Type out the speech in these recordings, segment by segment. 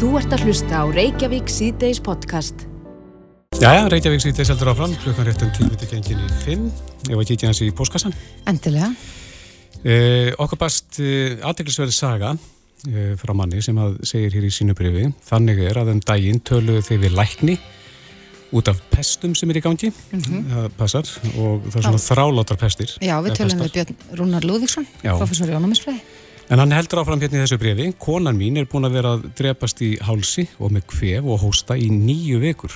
Þú ert að hlusta á Reykjavík síðdeis podcast. Jæja, Reykjavík síðdeis heldur áfram, klukkan réttum tímiti gengin í 5. Ég var kítið hans í póskassan. Endilega. Eh, okkur bast eh, aðdeklisverði saga eh, frá manni sem að segir hér í sínu brefi. Þannig er að um daginn töluðu þeir við lækni út af pestum sem er í gangi. Mm -hmm. Það passar og það er svona þráláttar pestir. Já, við tölum við Björn Rúnar Lúðvíksson, professor í ónumisfræði. En hann heldur áfram hérna í þessu brefi. Konan mín er búin að vera að drepast í hálsi og með kvef og hósta í nýju vikur.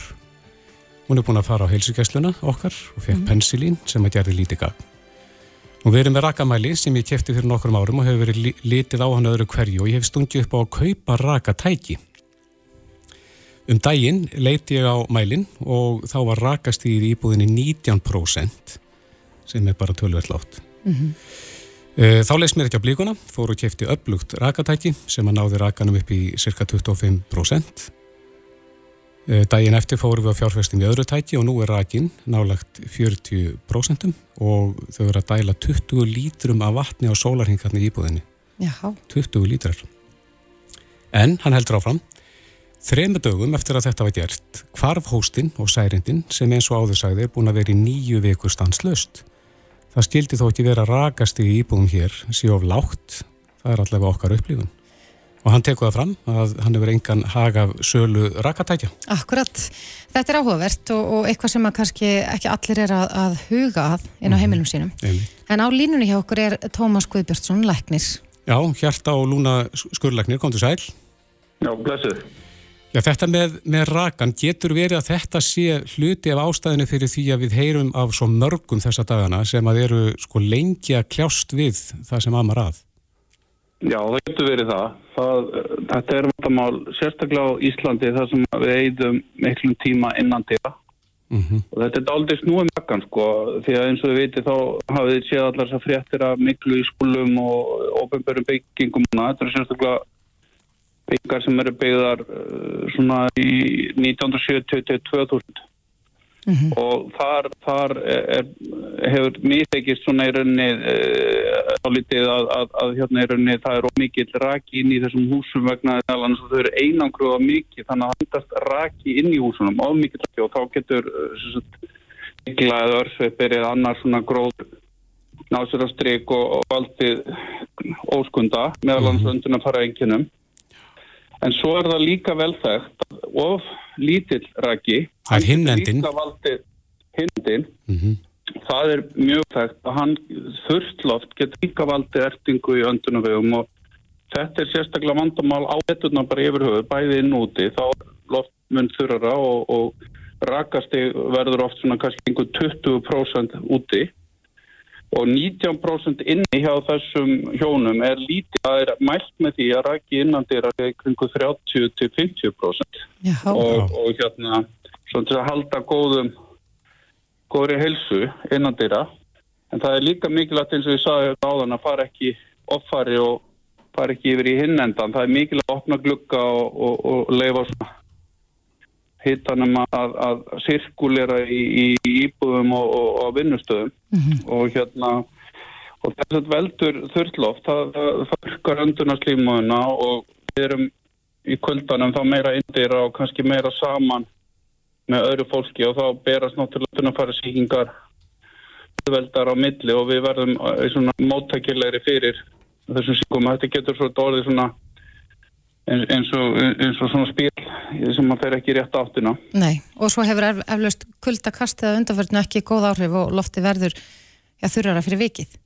Hún er búin að fara á heilsugjæsluna okkar og fekk mm. pensilín sem að gerði lítið gagn. Og við erum með rakamæli sem ég kæfti fyrir nokkrum árum og hefur verið litið á hann öðru hverju og ég hef stungið upp á að kaupa rakatæki. Um daginn leiti ég á mælin og þá var rakastíð í íbúðinni 19% sem er bara tölvert látt. Mm -hmm. Þá leist mér ekki á blíkuna, fór og kæfti upplugt rakatæki sem að náði rakanum upp í cirka 25%. Dægin eftir fórum við á fjárfestum í öðru tæki og nú er rakin nálagt 40% og þau eru að dæla 20 lítrum af vatni á sólarhingarni í íbúðinni. Jaha. 20 lítrar. En hann heldur áfram. Þrema dögum eftir að þetta var gert, kvarf hóstinn og særindinn sem eins og áðursæði er búin að vera í nýju vikur stanslöst. Það skildi þó ekki vera rakast í íbúðum hér, síðan of lágt, það er allavega okkar upplífun. Og hann tekur það fram að hann hefur engan haga sölu rakatækja. Akkurat. Þetta er áhugavert og, og eitthvað sem að kannski ekki allir er að, að huga að inn á heimilum sínum. Mm. En á línunni hjá okkur er Tómas Guðbjörnsson, læknir. Já, hjarta og lúna skurlæknir, kom til sæl. Já, blessuð. Já, þetta með, með rakan, getur verið að þetta sé hluti af ástæðinu fyrir því að við heyrum af svo mörgum þessa dagana sem að eru sko lengi að kljást við það sem amar að? Já, það getur verið það. það þetta er vantamál sérstaklega á Íslandi þar sem við eigðum miklum tíma innan til það. Mm -hmm. Og þetta er aldrei snúið makkan sko, því að eins og við veitum þá hafið þið séð allar þess að fréttir af miklu í skólum og ofenbörum byggingum. Þetta er sérstaklega byggar sem eru byggðar uh, svona í 1970-2000 mm -hmm. og þar, þar er, hefur místekist svona í rauninni uh, álítið að, að, að hérna í rauninni það er ómikið raki inn í þessum húsum vegna þess að þau eru einangruða mikið þannig að handast raki inn í húsunum ómikið raki. Og þá getur mikla eða örfeppir eða annar svona gróð násur á stryk og, og aldrei óskunda meðal hans undan að fara enginum En svo er það líka velþægt of lítill raki. Það er hinnendin. Hinnendin. Mm -hmm. Það er mjög þægt að hann þurftloft getur líka valdið ertingu í öndunavegum og þetta er sérstaklega vandamál á etturna bara yfirhauðu, bæði inn úti. Þá er loftmun þurrara og, og rakasti verður oft svona kannski einhver 20% úti og 19% inni hjá þessum hjónum er lítið að er mælt með því að rækki innandir að kringu 30-50% og, og hérna svona til að halda góðum góðri helsu innandira en það er líka mikilvægt eins og ég sagði áðan að fara ekki offari og fara ekki yfir í hinnendan það er mikilvægt að opna glugga og, og, og leifa svona hittanum að, að sirkulera í, í íbúðum og, og, og vinnustöðum mm -hmm. og hérna og þess að veldur þurrloft það, það fyrkar öndunarslímuðuna og við erum í kvöldanum þá meira indira og kannski meira saman með öðru fólki og þá berast náttúrulega öndunarfæri síkingar veldar á milli og við verðum svona móttækilegri fyrir þessum síkum. Þetta getur svo dórið svona eins og, eins og svona spil sem maður fer ekki rétt áttina. Nei, og svo hefur ef, eflaust kuldakast eða undarförðinu ekki góð áhrif og lofti verður ja, þurrara fyrir vikið.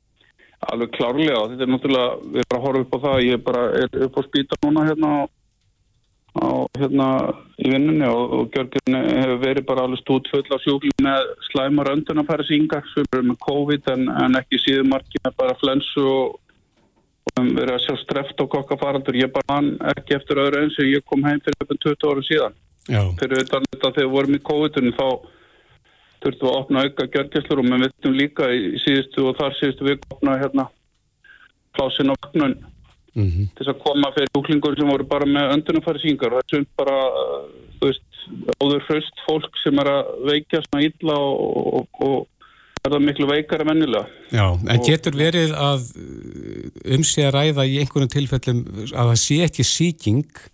Alveg klárlega, þetta er náttúrulega við erum bara að horfa upp á það, ég er bara er upp á spýta núna hérna á, hérna í vinnunni og, og Gjörgjörni hefur verið bara alveg stút full á sjúkling með slæmar öndunarfærisingar sem er með COVID en, en ekki síðumarki með bara flensu og verið að sjá streft og kokkafaraldur ég bara hann ekki eftir öðru eins og ég kom heim fyrir öppum 20 árum síðan Já. fyrir þetta þegar við vorum í COVID-19 þá þurftum við að opna auka gjörgjæslur og við veitum líka í síðustu og þar síðustu við opna hérna klásin og vagnun mm -hmm. til að koma fyrir húklingur sem voru bara með öndunumfæri síngar það er svona bara þú veist, áður hraust fólk sem er að veikja svona illa og, og, og er það miklu veikar en mennilega. Já, en getur verið að uh, um sig að ræða í einhvern tilfellum að það sé ekki síking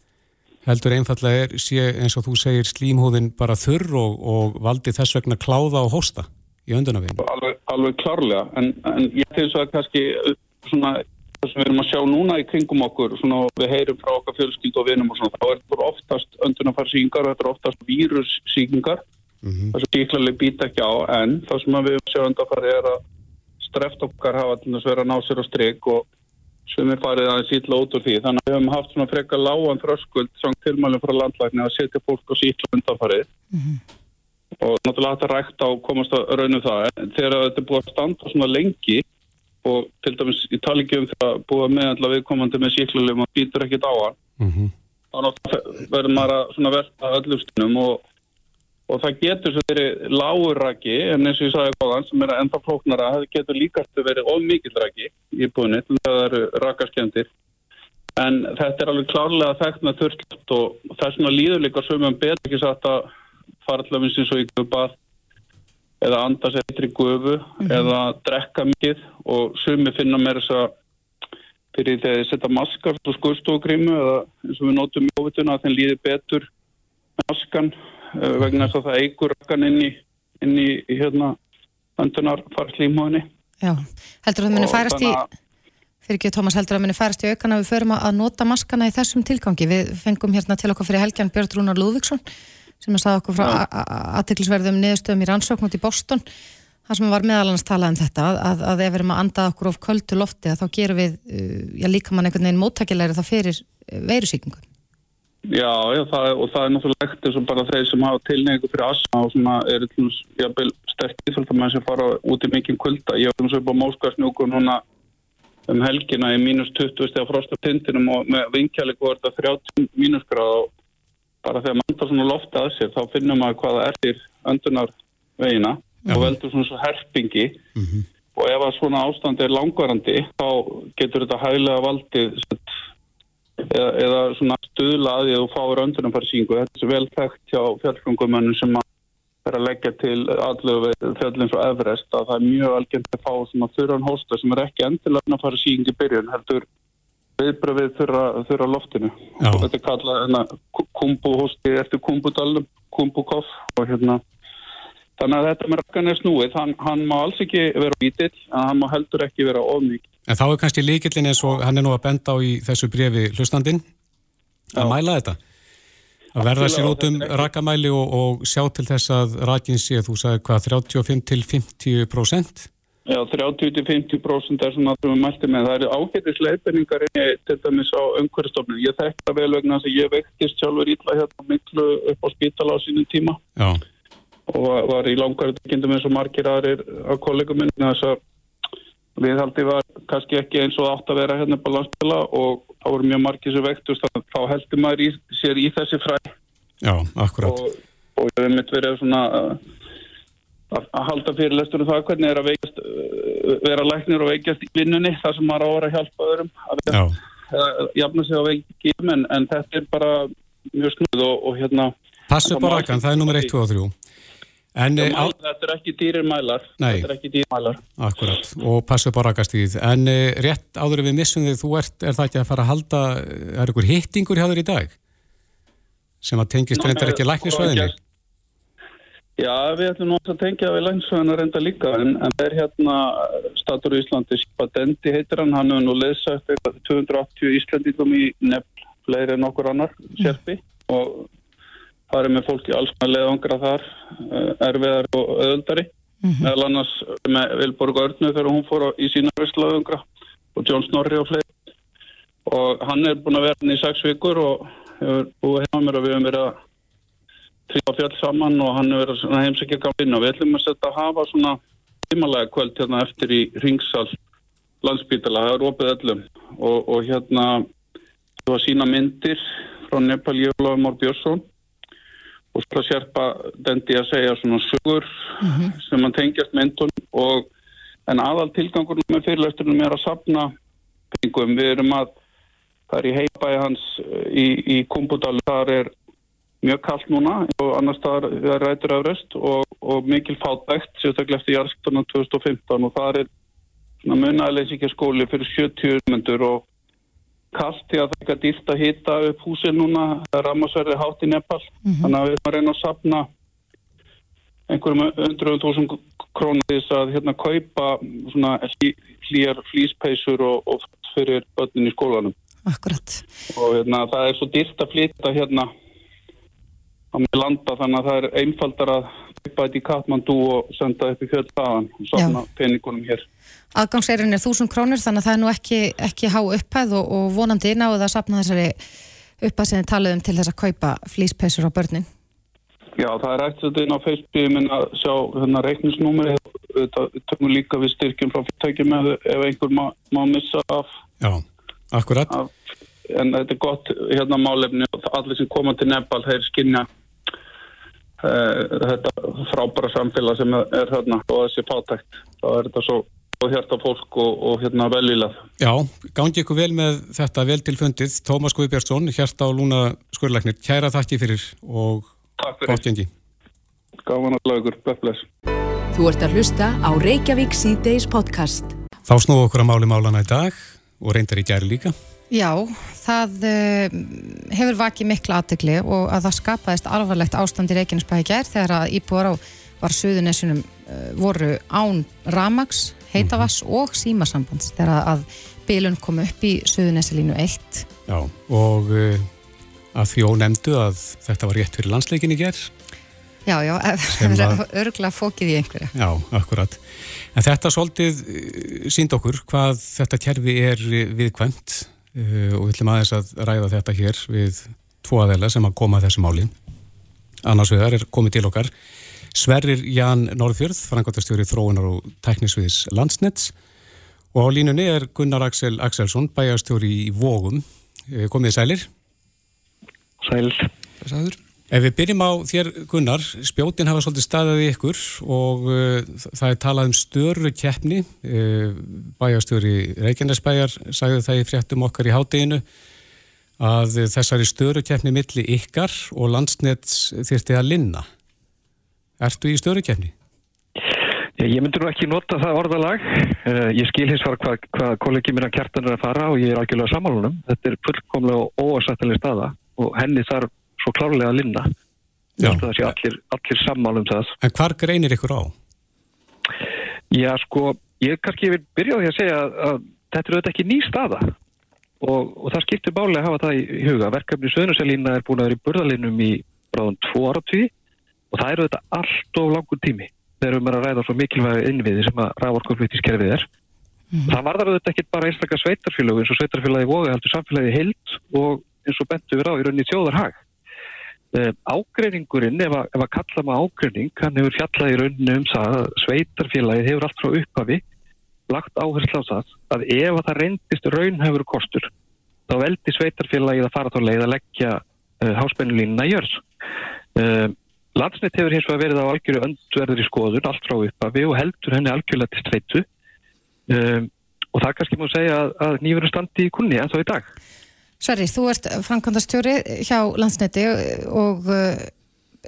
heldur einfallega er, sé eins og þú segir slímhúðin bara þurr og, og valdi þess vegna kláða og hósta í öndunaveginn. Alveg, alveg klárlega, en, en ég finnst að kannski svona það sem við erum að sjá núna í kringum okkur svona, við heyrum frá okkar fjölskyld og vinum og svona, þá er þetta oftast öndunafarsýkingar og þetta er oftast vírussýkingar mm -hmm. það sem síklarlega býta ekki á en það sem við sjá öndafari er að streft okkar hafa til þess að vera að ná sér á stryk og sem er farið aðeins ítla út úr því þannig að við hefum haft svona frekka lágan þröskuld sem tilmælum frá landlækni að setja fólk á síkla undafarið mm -hmm. og náttúrulega þetta rægt á komast að raunum það en þegar þetta er búið að standa svona lengi og til dæmis í talingjum þegar að búa meðanlega viðkomandi með síklarlegum og býtur ekkit á hann mm -hmm. þá verður maður að velta öllum stundum og, og það getur svo verið lágurraki en eins og ég sagði góðan sem er ennþá flóknara það getur líkast að verið of mikilraki í búinni til það eru rakaskjöndir en þetta er alveg klárlega þekkt með þurft og það er svona líðurleika sem um betur ekki satt að fara allaveg eins og í guðbað eða anda sér eitri gufu mm -hmm. eða drekka mikið. Og sumi finna mér þess að fyrir þegar þið setja maskar og skurstofgrímu eða eins og við nótum í óvituna að þeim líði betur maskan vegna þess að það eigur rakkan inn í, inn í, hérna öndunar farslímhóðinni Já, heldur að það muni færast í fyrir ekki Tómas heldur að það muni færast í aukana við förum að nota maskana í þessum tilgangi? Við fengum hérna til okkur fyrir helgjan Björn Rúnar Lúðvíksson sem að sagða okkur frá aðteklisverðum niðurstöðum í rannsókn út í Boston þar sem var meðal annars talað um þetta að, að ef við erum að anda okkur of köldu lofti þá gerum við, uh, já líka mann einhvern veginn móttakilegri þá fyrir uh, veirusíkingu Já, já það, og það er náttúrulega ekkert eins og bara þeir sem hafa tilneigu fyrir asma og sem er jafnvel sterkir fyrir það með sem fara út í mikinn kulda ég var eins og upp á Móskarsnjúku núna um helgina í mínus 20 steg á frosta tindinum og með vinkjæli góður þetta 30 mínusgráð og bara þegar maður andar svona lofta að sér þá finnum maður hvaða er þér öndunar vegina Já. og veldur svona svo herpingi mm -hmm. og ef að svona ástand er langvarandi þá getur þetta hæglega valdið eða, eða svona stuðla að því að þú fáir síngu. Þetta er vel þekkt hjá fjallfrungumönnum sem að vera að leggja til allu fjallins og efrest að það er mjög algjörn að fá svona þurran hósta sem er ekki endilega að fara síngi byrjun heldur viðbröfið þurra, loftinu Já. og þetta er kallað hérna, kumbuhosti eftir kumbudalum, kumbukoff og hérna þannig að þetta með rakkan er snúið hann, hann má alls ekki vera vítill en hann má heldur ekki vera ofník En þá er kannski líkillin eins og hann er nú að benda á í þessu brefi hlustandin að mæla þetta að verða sér út um rakkamæli og, og sjá til þess að rakin sé þú sagði hvað 35 til 50% Já, 30-50% er svona að við mæltum með. Það eru ágættislega einbenningar til dæmis á umhverfstofnun. Ég þekkta vel vegna þess að ég vektist sjálfur ítla hérna miklu upp á spítala á sínum tíma Já. og var, í langaröndekindum eins og margir aðrir á kollegum minn. Þess að viðhaldi var kannski ekki eins og átt að vera hérna på landsbygla og þá voru mjög margir sem vektust. Þá heldur maður í, sér í þessi fræ. Já, akkurat. Og, og ég hef mitt verið svona að halda fyrirlestur um það hvernig er að veikast, uh, vera læknir og veikast í vinnunni þar sem maður ára að hjálpa öðrum að jafna sig á veikjum en, en þetta er bara mjög snuð og, og hérna Passu bara ekki, það er nummer 1, 2 og 3 en, Já, mæl, Þetta er ekki dýrir mælar. Nei, þetta er ekki dýrir mælar. Akkurat, og passu bara ekki stíð en uh, rétt áður við missum þig, þú ert er það ekki að fara að halda, er ykkur hittingur hjá þér í dag? Sem að tengist reyndar ekki læknisvæðinni Já, við ætlum að tengja við lænsvæðina reynda líka en, en það er hérna statur í Íslandi Spadendi heitir hann, hann hefur nú leðsagt 280 Íslandingum í nefn fleiri en okkur annar sérfi og er með fólki alls með leðangra þar eh, erfiðar og öðuldari mm -hmm. meðal annars með Vilborg Örnu þegar hún fór í sína visslaðungra og John Snorri og fleiri. Og hann er búin að vera hann í sex vikur og hefur búið heima mér og við hefum verið að trífa fjall saman og hann er verið heimsækja gafinn og við ætlum að setja að hafa svona tímalega kvöld hérna eftir í Ringsal landsbítala, það er opið öllum. Og, og hérna þú var sína myndir frá Nepal Jólaf Mór Björnsson og svo sérpa dendi að segja svona sugur mm -hmm. sem mann tengjast myndun og en aðal tilgangur með fyrirlöftunum er að sapna pengum, við erum að það er í heibæði hans í, í Kumbudal, þar er mjög kallt núna og annar staðar er rætur af röst og, og mikil fátbækt sérstaklega eftir jarðskiptunum 2015 og það er munæðilegs ekki skóli fyrir 70 myndur og kallt því að það er ekki að dýrt að hita upp húsin núna, er rammasverði hátt í Nepal, mm -hmm. þannig að við erum að reyna að sapna einhverjum 100.000 krónir þess að hérna kaupa svona hlýjar flýspeisur og, og fyrir öllin í skólanum. Akkurat. Og hérna það er svo dýrt að flytta hérna á með landa þannig að það er einfaldar að kaupa þetta í Katmandú og senda upp í fjölddagan og samna peningunum hér. Aðgangseirin er þúsund krónir þannig að það er nú ekki, ekki há upphæð og, og vonandi náðu það að sapna þessari upphæð sem þið talaðum til þess að kaupa flýspeisur á börnin. Já, það er eftir þetta inn á Facebookin að sjá hérna reiknisnúmeri þetta tökum líka við styrkjum frá fyrirtækjum ef einhver má, má missa af Já, akkurat af, En þetta er gott hérna málefni og allir sem koma til Nepal þeir skinja uh, þetta frábæra samfélag sem er hérna og þessi pátækt þá er þetta svo hérta fólk og, og hérna velvilað Já, gangi ykkur vel með þetta vel til fundið. Tómas Guðbjörnsson, hérta og lúna skurleiknir, kæra þakki fyrir og gott gengi. Gáðan að laugur, bless Þú ert að hlusta á Reykjavík C-Days podcast. Þá snúðu okkur að máli málana í dag og reyndar í gæri líka. Já, það uh, hefur vakið mikla aðtegli og að það skapaðist alvarlegt ástand í Reykjanesbæði gær þegar að íbúar á var Suðunessunum uh, voru án Ramags, Heitavass mm -hmm. og Símasambands þegar að bílun kom upp í Suðunessalínu 1. Já, og uh, að því ónemdu að þetta var rétt fyrir landsleikin í gerð Já, já, örgla fókið í einhverja. Já, akkurat. En þetta svolítið eh, sínd okkur hvað þetta kerfi er viðkvæmt uh, og við ætlum aðeins að ræða þetta hér við tvo aðeila sem að koma að þessu máli. Annars vegar er komið til okkar Sverrir Jan Norðfjörð, frangotastjóri þróunar og teknisviðis landsnets og á línunni er Gunnar Axel Axelsson, bæjastjóri í Vógum. Eh, komið sælir. Sæl. Sæður. Ef við byrjum á þér Gunnar, spjótin hafa svolítið staðið í ykkur og uh, það er talað um störu keppni, uh, bæjastjóri Reykjanesbæjar sagði það í fréttum okkar í hátteginu að þessari störu keppni milli ykkar og landsnett þyrti að linna. Ertu í keppni? Ég myndi nú ekki nota það orðalag. Uh, ég skil hins fara hvað hva kollegi minna kjartan er að fara og ég er algjörlega samanlunum. Þetta er fullkomlega óarsættileg staða og henni þarf svo klárlega að linna það sé allir, allir sammál um það En hvar greinir ykkur á? Já sko, ég kannski vil byrja á því að segja að, að þetta er auðvitað ekki ný staða og, og það skiptir bálega að hafa það í huga verkefni Söðnarselína er búin að vera í burðalinnum í bráðum tvo áratví og það eru auðvitað allt of langur tími þegar við erum að ræða svo mikilvægi innviði sem að rávorkonfluttískerfið er mm. það varðar auðvitað ekki bara einstaklega sveitarfélag eins og sveitarfélagi voga heldur samfélagi heilt og eins og bentu við á í rauninni þjóðarhag Um, ágreiningurinn, ef að, ef að kalla maður ágreining, hann hefur fjallað í rauninu um það að sveitarfélagi hefur allt frá upphafi lagt áherslu á það að ef að það reyndist raunhefur kostur, þá veldi sveitarfélagi að fara þá leið að leggja uh, háspennulínuna í jörð. Um, Landsnett hefur hins vegar verið á algjöru öndverður í skoðun, allt frá upphafi og heldur henni algjörlega til streitu um, og það kannski má segja að, að nýverum standi í kunni en þá í dag. Sverri, þú ert framkvæmdastjóri hjá landsneti og uh,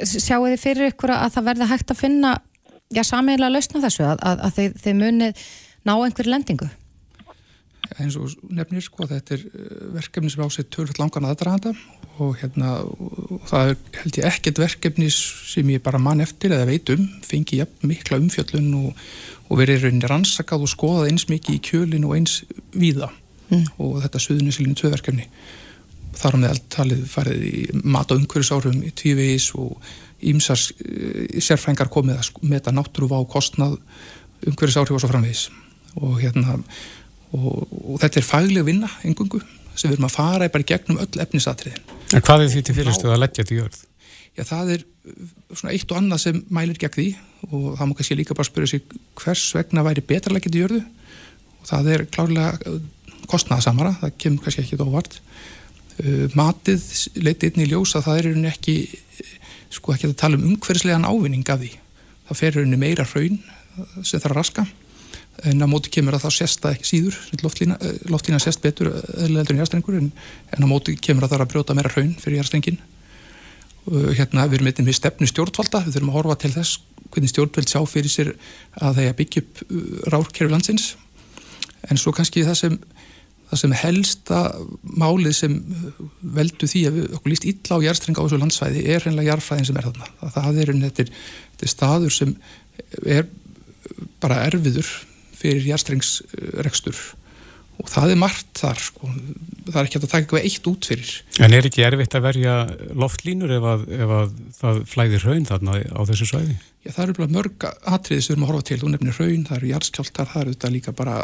sjáu þið fyrir ykkur að það verði hægt að finna já, sameiginlega lausna þessu að, að, að þið, þið munið ná einhverju lendingu? Eins og nefnir, sko, þetta er uh, verkefni sem ásett törfult langan aðdrahanda og hérna, og það er held ég ekkert verkefni sem ég bara mann eftir eða veit um, fengi ég mikla umfjöllun og, og verið rauninni rannsakað og skoðað eins mikið í kjölinu og eins víða mm. og þetta suðunisilinu tvöverkefni þar á meðal talið farið í mat- og umhverjusárum í tvívegis og ímsar uh, sérfrængar komið að meta náttúruva á kostnað umhverjusáhrif og svo framvegis og hérna og, og þetta er fagleg vinna engungu sem við erum að fara í bara gegnum öll efnisatriðin. En hvað er því til fyrirstuð að leggja til jörð? Já, það er uh, svona eitt og annað sem mælir gegn því og það má kannski líka bara spyrja sig hvers vegna væri betra að leggja til jörðu? Og það er klárlega kostnaðasamara, það kemur kannski ekki óvart. Uh, matið leiti inn í ljós að það er einhvern ekki sko ekki að tala um umhverfislegan ávinning af því, það fer einhvern meira hraun sem þarf að raska en á móti kemur að það sesta ekki síður. Loftlína, uh, loftlína sest betur eða en járstrengur en, en á móti kemur að það er að brjóta meira hraun fyrir járstrengin uh, hérna við erum eitthvað með stefnu stjórnvalda. Við þurfum að horfa til þess hvernig stjórnvald sjá fyrir sér að það er að byggja upp uh, rárkerfi landsins. En svo kannski það sem það sem helsta málið sem veldu því að við okkur líst illa á jærstringa á þessu landsvæði er hreinlega jarfræðin sem er þarna. Það er, þetta er, þetta er staður sem er bara erfiður fyrir jærstringsrekstur og það er margt þar sko. það er ekki að taka eitthvað eitt út fyrir. En er ekki erfitt að verja loftlínur ef að, ef að það flæðir raun þarna á þessu svæði? Já, það eru mörg atriði sem við erum að horfa til. Þú nefnir raun, það eru jarðskjáltar það eru þetta líka bara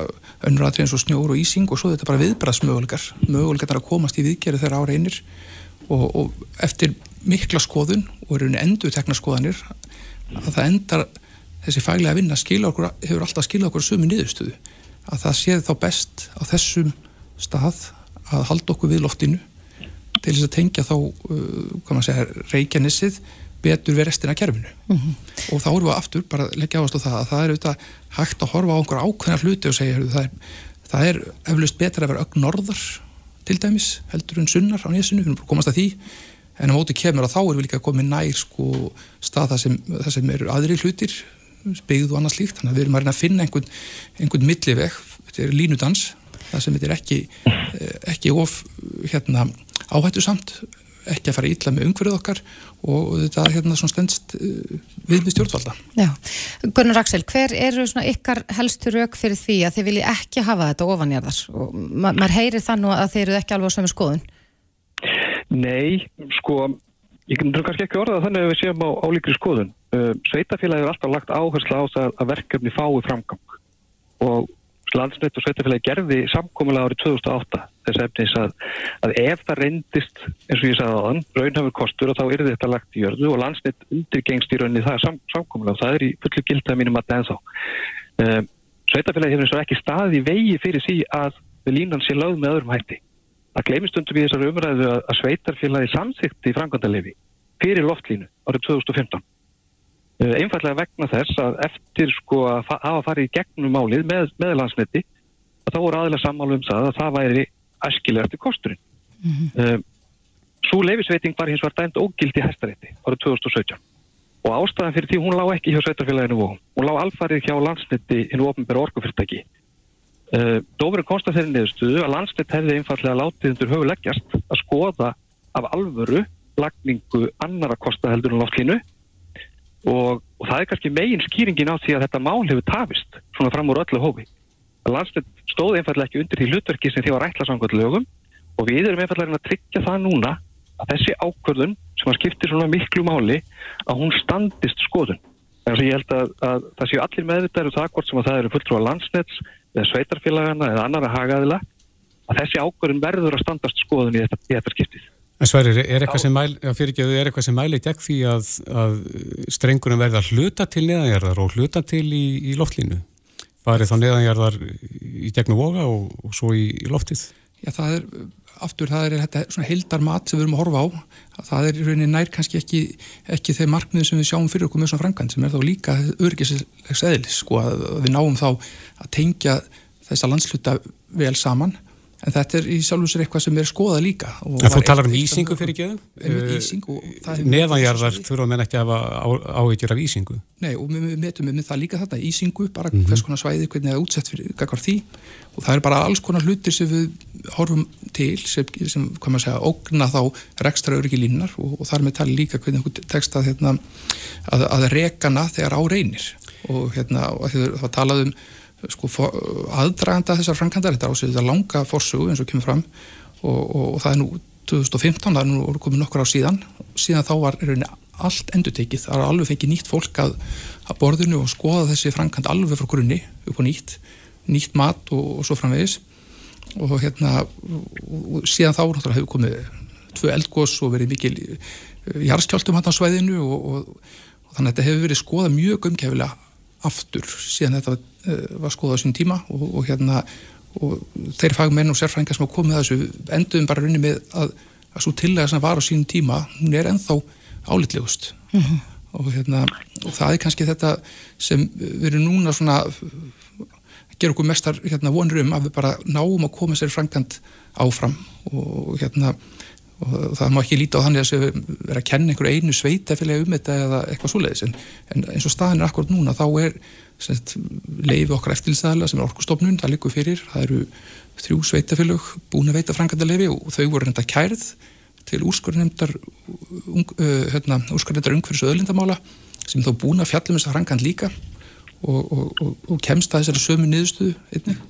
önnur atriði eins og snjór og ísing og svo þetta bara viðbraðsmögulegar mögulegar að komast í viðgerið þegar ára einir og, og eftir mikla skoðun og eru endur tekna skoðanir að það endar þessi faglega vinna skila okkur, hefur alltaf skilað okkur sömu niðurstöðu. Að það séð þá best á þessum stað að halda okkur við loftinu til þess að tengja þá uh, reykjanissið betur við restina kerfinu. Mm -hmm. og þá erum við aftur bara að leggja áherslu á það að það er auðvitað hægt að horfa á einhver ákveðna hluti og segja það er, það er eflust betra að vera ögn norðar til dæmis heldur en sunnar á nýjasinu, við erum bara komast að því. En á móti kemur að þá erum við líka komið nær sko stað það sem, það sem eru aðri hlutir byggð og annað slíkt, þannig að við erum að reyna að finna einhvern, einhvern milliveg, þetta er línudans það sem þetta er ekki eh, ekki of hérna, áhættu samt, ekki að fara ítla með umhverfið okkar og þetta er hérna svona stendst eh, við með stjórnvalda. Já, Gunnar Axel, hver eru svona ykkar helstu rauk fyrir því að þið vilji ekki hafa þetta ofanjarðar? Og ma maður heyrir þannig að þeir eru ekki alveg á sömu skoðun. Nei, sko ég kannski ekki orða þannig að við séum á álíkri skoðun sveitafélagi er alltaf lagt áherslu á það að verkefni fái framgang. Og landsnett og sveitafélagi gerði samkómulega árið 2008 þess efnis að, að ef það reyndist eins og ég sagði á þann, raunhafur kostur og þá er þetta lagt í jörðu og landsnett undirgengst í rauninni það sam, samkómulega og það er í fullu gildað mínum að það ennþá. Uh, sveitafélagi hefur eins og ekki staði vegi fyrir sí að línan sé lögð með öðrum hætti. Að gleymistundum í þessari umræðu að, að sveitarfélagi samþykti í frangandalefi fyrir loftlínu árið 2015 Eh, einfallega vegna þess að eftir sko að hafa farið í gegnum málið með, með landsniti þá voru aðeins sammálu um það að það væri æskilega eftir kosturinn. Mm -hmm. uh, Svo leifisveiting var hins var dæmt ógild í hæstarétti árið 2017 og ástæðan fyrir því hún lág ekki hjá sveitarfélaginu og hún lág alfarið hjá landsniti hinn ofnbæra orkufyrstæki. Uh, eh, Dófurinn konsta þeirri niðurstuðu að landsnit hefði einfallega látið undir höfuleggjast að skoða af alvöru lagningu annara kostaheldur en loftlínu og, og það er kannski megin skýringin á því að þetta mál hefur tafist svona fram úr öllu hófi. að landsnett stóð einfallega ekki undir því hlutverki sem því var ætla samkvæmt lögum og við erum einfallega að tryggja það núna að þessi ákvörðun sem að skiptir svona miklu máli að hún standist skoðun. Þannig að ég held að, að það séu allir meðvitaður og um það hvort sem að það eru fulltrú að landsnetts eða sveitarfélagana eða annara hagaðila að þessi ákvörðun verður að standast skoðun í þetta, í þetta skiptið. En Sværir, er eitthvað sem mæli, er eitthvað sem mæli gegn því að, að strengunum verða hluta til neðanjarðar og hluta til í, í loftlínu? Farið þá neðanjarðar í gegnum voga og, og svo í, í loftið? Já, það er, aftur, það er þetta svona heildar mat sem við erum að horfa á. Það er í rauninni nær kannski ekki, ekki þeir markmiði sem við sjáum fyrir okkur með svona framkvæmd sem er þá líka örgislegs eðlis, sko, að við náum þá að tengja þessa landsluta vel saman En þetta er í sjálf og sér eitthvað sem er skoðað líka. En þú talar um ísingu fyrir geðum? Ísingu. Neðanjarðar þurfa menn ekki að hafa áhyggjur af ísingu? Nei og við metum með það líka þetta, ísingu, bara mm -hmm. hvers konar svæði, hvernig það er útsett fyrir kakvar því og það er bara alls konar hlutir sem við horfum til sem, sem hvað maður segja, ógna þá rekstra öryggi línar og, og þar með tali líka hvernig þú tekst að, hérna, að, að rekana þegar á reynir og hérna, það talaðum sko, aðdraganda þessar framkvæmdar þetta ásöðu þetta langa fórsögu eins og kemur fram og, og, og það er nú 2015, það er nú komið nokkur á síðan. Síðan þá var allt endur tekið, það er alveg fengið nýtt fólk að, að borðinu og skoða þessi framkvæmd alveg frá grunni upp á nýtt nýtt mat og, og svo framvegis. Og hérna síðan þá náttúrulega hefur komið tvö eldgós og verið mikil eh, jarðskjáltum hann á svæðinu og þannig að þetta hefur verið skoða mjög umkefilega aftur síðan þetta uh, var skoðað á sín tíma og, og hérna og þeir fagmenn og sérfrængar sem hafa komið að þessu enduðum bara runni með að, að svo tillega sem var á sín tíma hún er enþá álitlegust mm -hmm. og hérna og það er kannski þetta sem við erum núna svona gera okkur mestar hérna, vonur um að við bara náum að koma sér frænkant áfram og hérna og það má ekki líta á þannig að það vera að kenna einhverju einu sveitafélagi um þetta eða eitthvað svoleiðis en, en eins og staðin er akkurat núna þá er leiði okkar eftirlýsaðala sem er orkustofnun, það likur fyrir. Það eru þrjú sveitafélag búin að veita franganda leiði og þau voru reynda kærð til úrskurðnefndar uh, hérna, úrskurðnefndar umhverfis öðlindamála sem þá búin að fjallum þess að frangand líka og, og, og, og kemst að þessari sömu niðurstuðu einnig.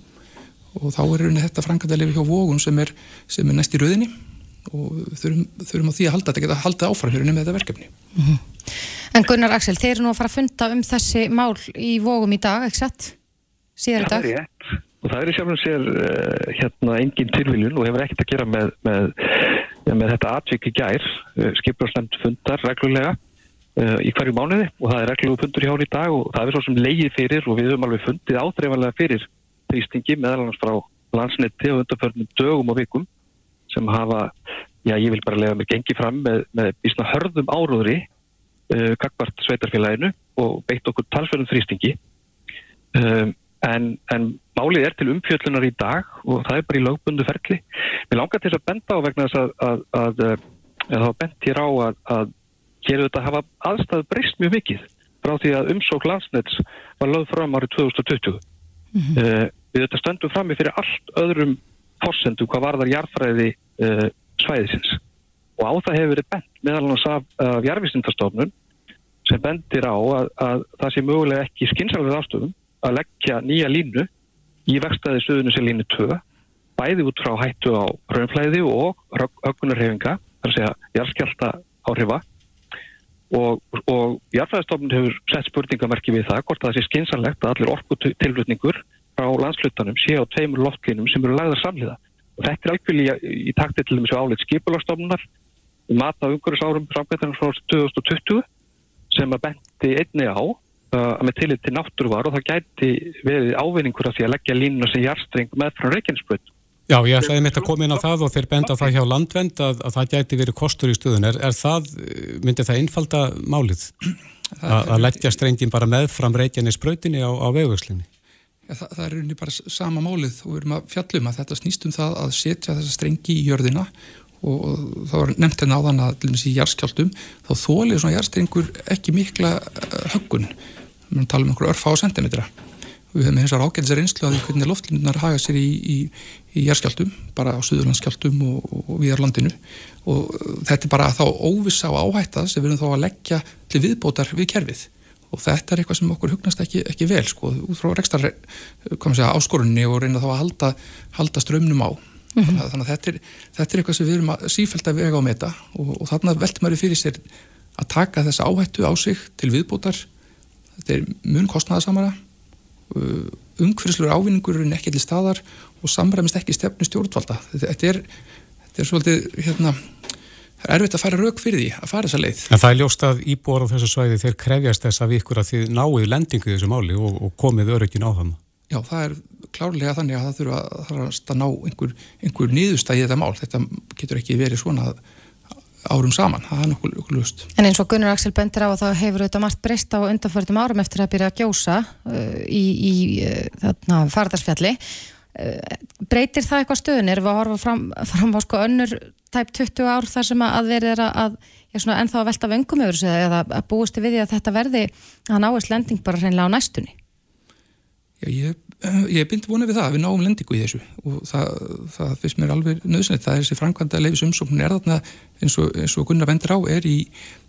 Og þá er rauninni þetta franganda leiði hjá Vógun sem er, sem er næst í rauðinni og þurfum, þurfum á því að halda þetta geta að halda áfram hérna með þetta verkefni mm -hmm. En Gunnar Axel, þeir eru nú að fara að funda um þessi mál í vógum í dag, ekki sett? Síðar í dag? Er rétt og það er sjálf og sér uh, hérna engin tilviljun og hefur ekkert að gera með, með, ja, með þetta atvik í gær uh, eh, skipurslend fundar reglulega uh, í hverju mánuði og það er reglulegu fundur hjá hún í dag og það er svo sem leiði fyrir og við höfum alveg fundið ádreifanlega fyrir þrýstingi meðal annars frá landsnetti og undarförnum dögum og vikum sem hafa, já ég vil bara lega mig gengi fram með, með ísna hörðum áróðri uh, kakvart sveitarfélaginu og beitt okkur talsverðum þrýstingi um, en, en málið er til umfjöllunar í dag og það er bara í lögbundu ferli. Mér langar til að benda á vegna þess að, að, að, að það bent hér á að hér auðvitað hafa aðstæðu breyst mjög mikið frá því að umsók landsnets var lögð fram árið 2020. Mm -hmm. uh, við þetta stöndum fram í fyrir allt öðrum fórsendum hvað varðar jarðfræði uh, svæðisins. Og á það hefur verið bent meðal hans af, af jarðvísindastofnun sem bendir á að, að það sé mögulega ekki skynsarlega ástöðum að leggja nýja línu í vextaði söðunu sem línu 2 bæði út frá hættu á raunflæði og öggunarhefinga þar að segja jarðskjálta áhrifa og, og jarðfræðistofnun hefur sett spurningamerki við það hvort það sé skynsanlegt að allir orku tilflutningur frá landslutanum sé á tveimur loftlínum sem eru lagðar samliða og þetta er alveg í, í takti til þessu áleitt skipulagstofnunar um mata umhverjusárum framkvæmdana frá 2020 sem að bendi einni á uh, með tillit til náttúruvar og það gæti verið ávinningur af því að leggja línuna sem jarstreng með frá Reykjanesbröð Já, ég ætlaði mitt að koma inn á það og þeir benda það hjá landvend að, að það gæti verið kostur í stuðun. Er, er það, myndi það einfalda málið? Að, að leggja strengin bara með fram Reykjanesbröðinni á, á vegvökslinni? Það, það er unni bara sama málið og við erum að fjallum að þetta snýst um það að setja þessa strengi í jörðina og þá var nefnt hérna áðan að til og með síðan járskjaldum þá þólið svona járstrengur ekki mikla eh, höggun. Við talum um einhverju örfa á sentimetra. Við höfum eins og ágæðisar einslu að hvernig loftlindunar haga sér í, í, í járskjaldum bara á Suðurlandskjaldum og, og, og við er landinu. Og þetta er bara þá óvisa á áhætta sem við erum þá að leggja til viðbótar við kerfið og þetta er eitthvað sem okkur hugnast ekki, ekki vel sko, út frá rekstar áskorunni og reyna þá að halda, halda strömmnum á. Mm -hmm. þannig að þetta er, þetta er eitthvað sem við erum að sífælt að vega á með þetta og, og þannig veltum við fyrir sér að taka þessa áhættu á sig til viðbútar þetta er mun kostnæðasamara umhverfislur ávinningur er ekki til staðar og samræmist ekki stefnu stjórnvalda. Þetta er, þetta er svolítið hérna það er erfitt að fara rauk fyrir því að fara þessa leið. En það er ljóst að íbúar á þessu svæði þeir krefjast þess að ykkur að þið náið lendingu í þessu máli og, og komið örygin á þann. Já, það er klárlega þannig að það þurfa að, að ná einhver, einhver nýðustæði í þetta mál. Þetta getur ekki verið svona árum saman, það er nokkuð, lust. En eins og Gunnar Axel bendir á að það hefur auðvitað margt breyst á undanförðum árum eftir að byrja að gjósa uh, í, í uh, fardarsfjalli. Uh, breytir það eitthvað stöðun? Er við að horfa fram, fram á sko önnur tæp 20 ár þar sem að verið er að, að ennþá að velta vöngum yfir sig eða að búist við því að þetta verði að náist lending bara hreinlega á næstunni? Já, ég, ég bind vonið við það að við náum lendingu í þessu og það, það finnst mér alveg nöðsynlegt. Það er þessi framkvæmda leifis umsókn er þarna eins og, eins og Gunnar vendur á er í,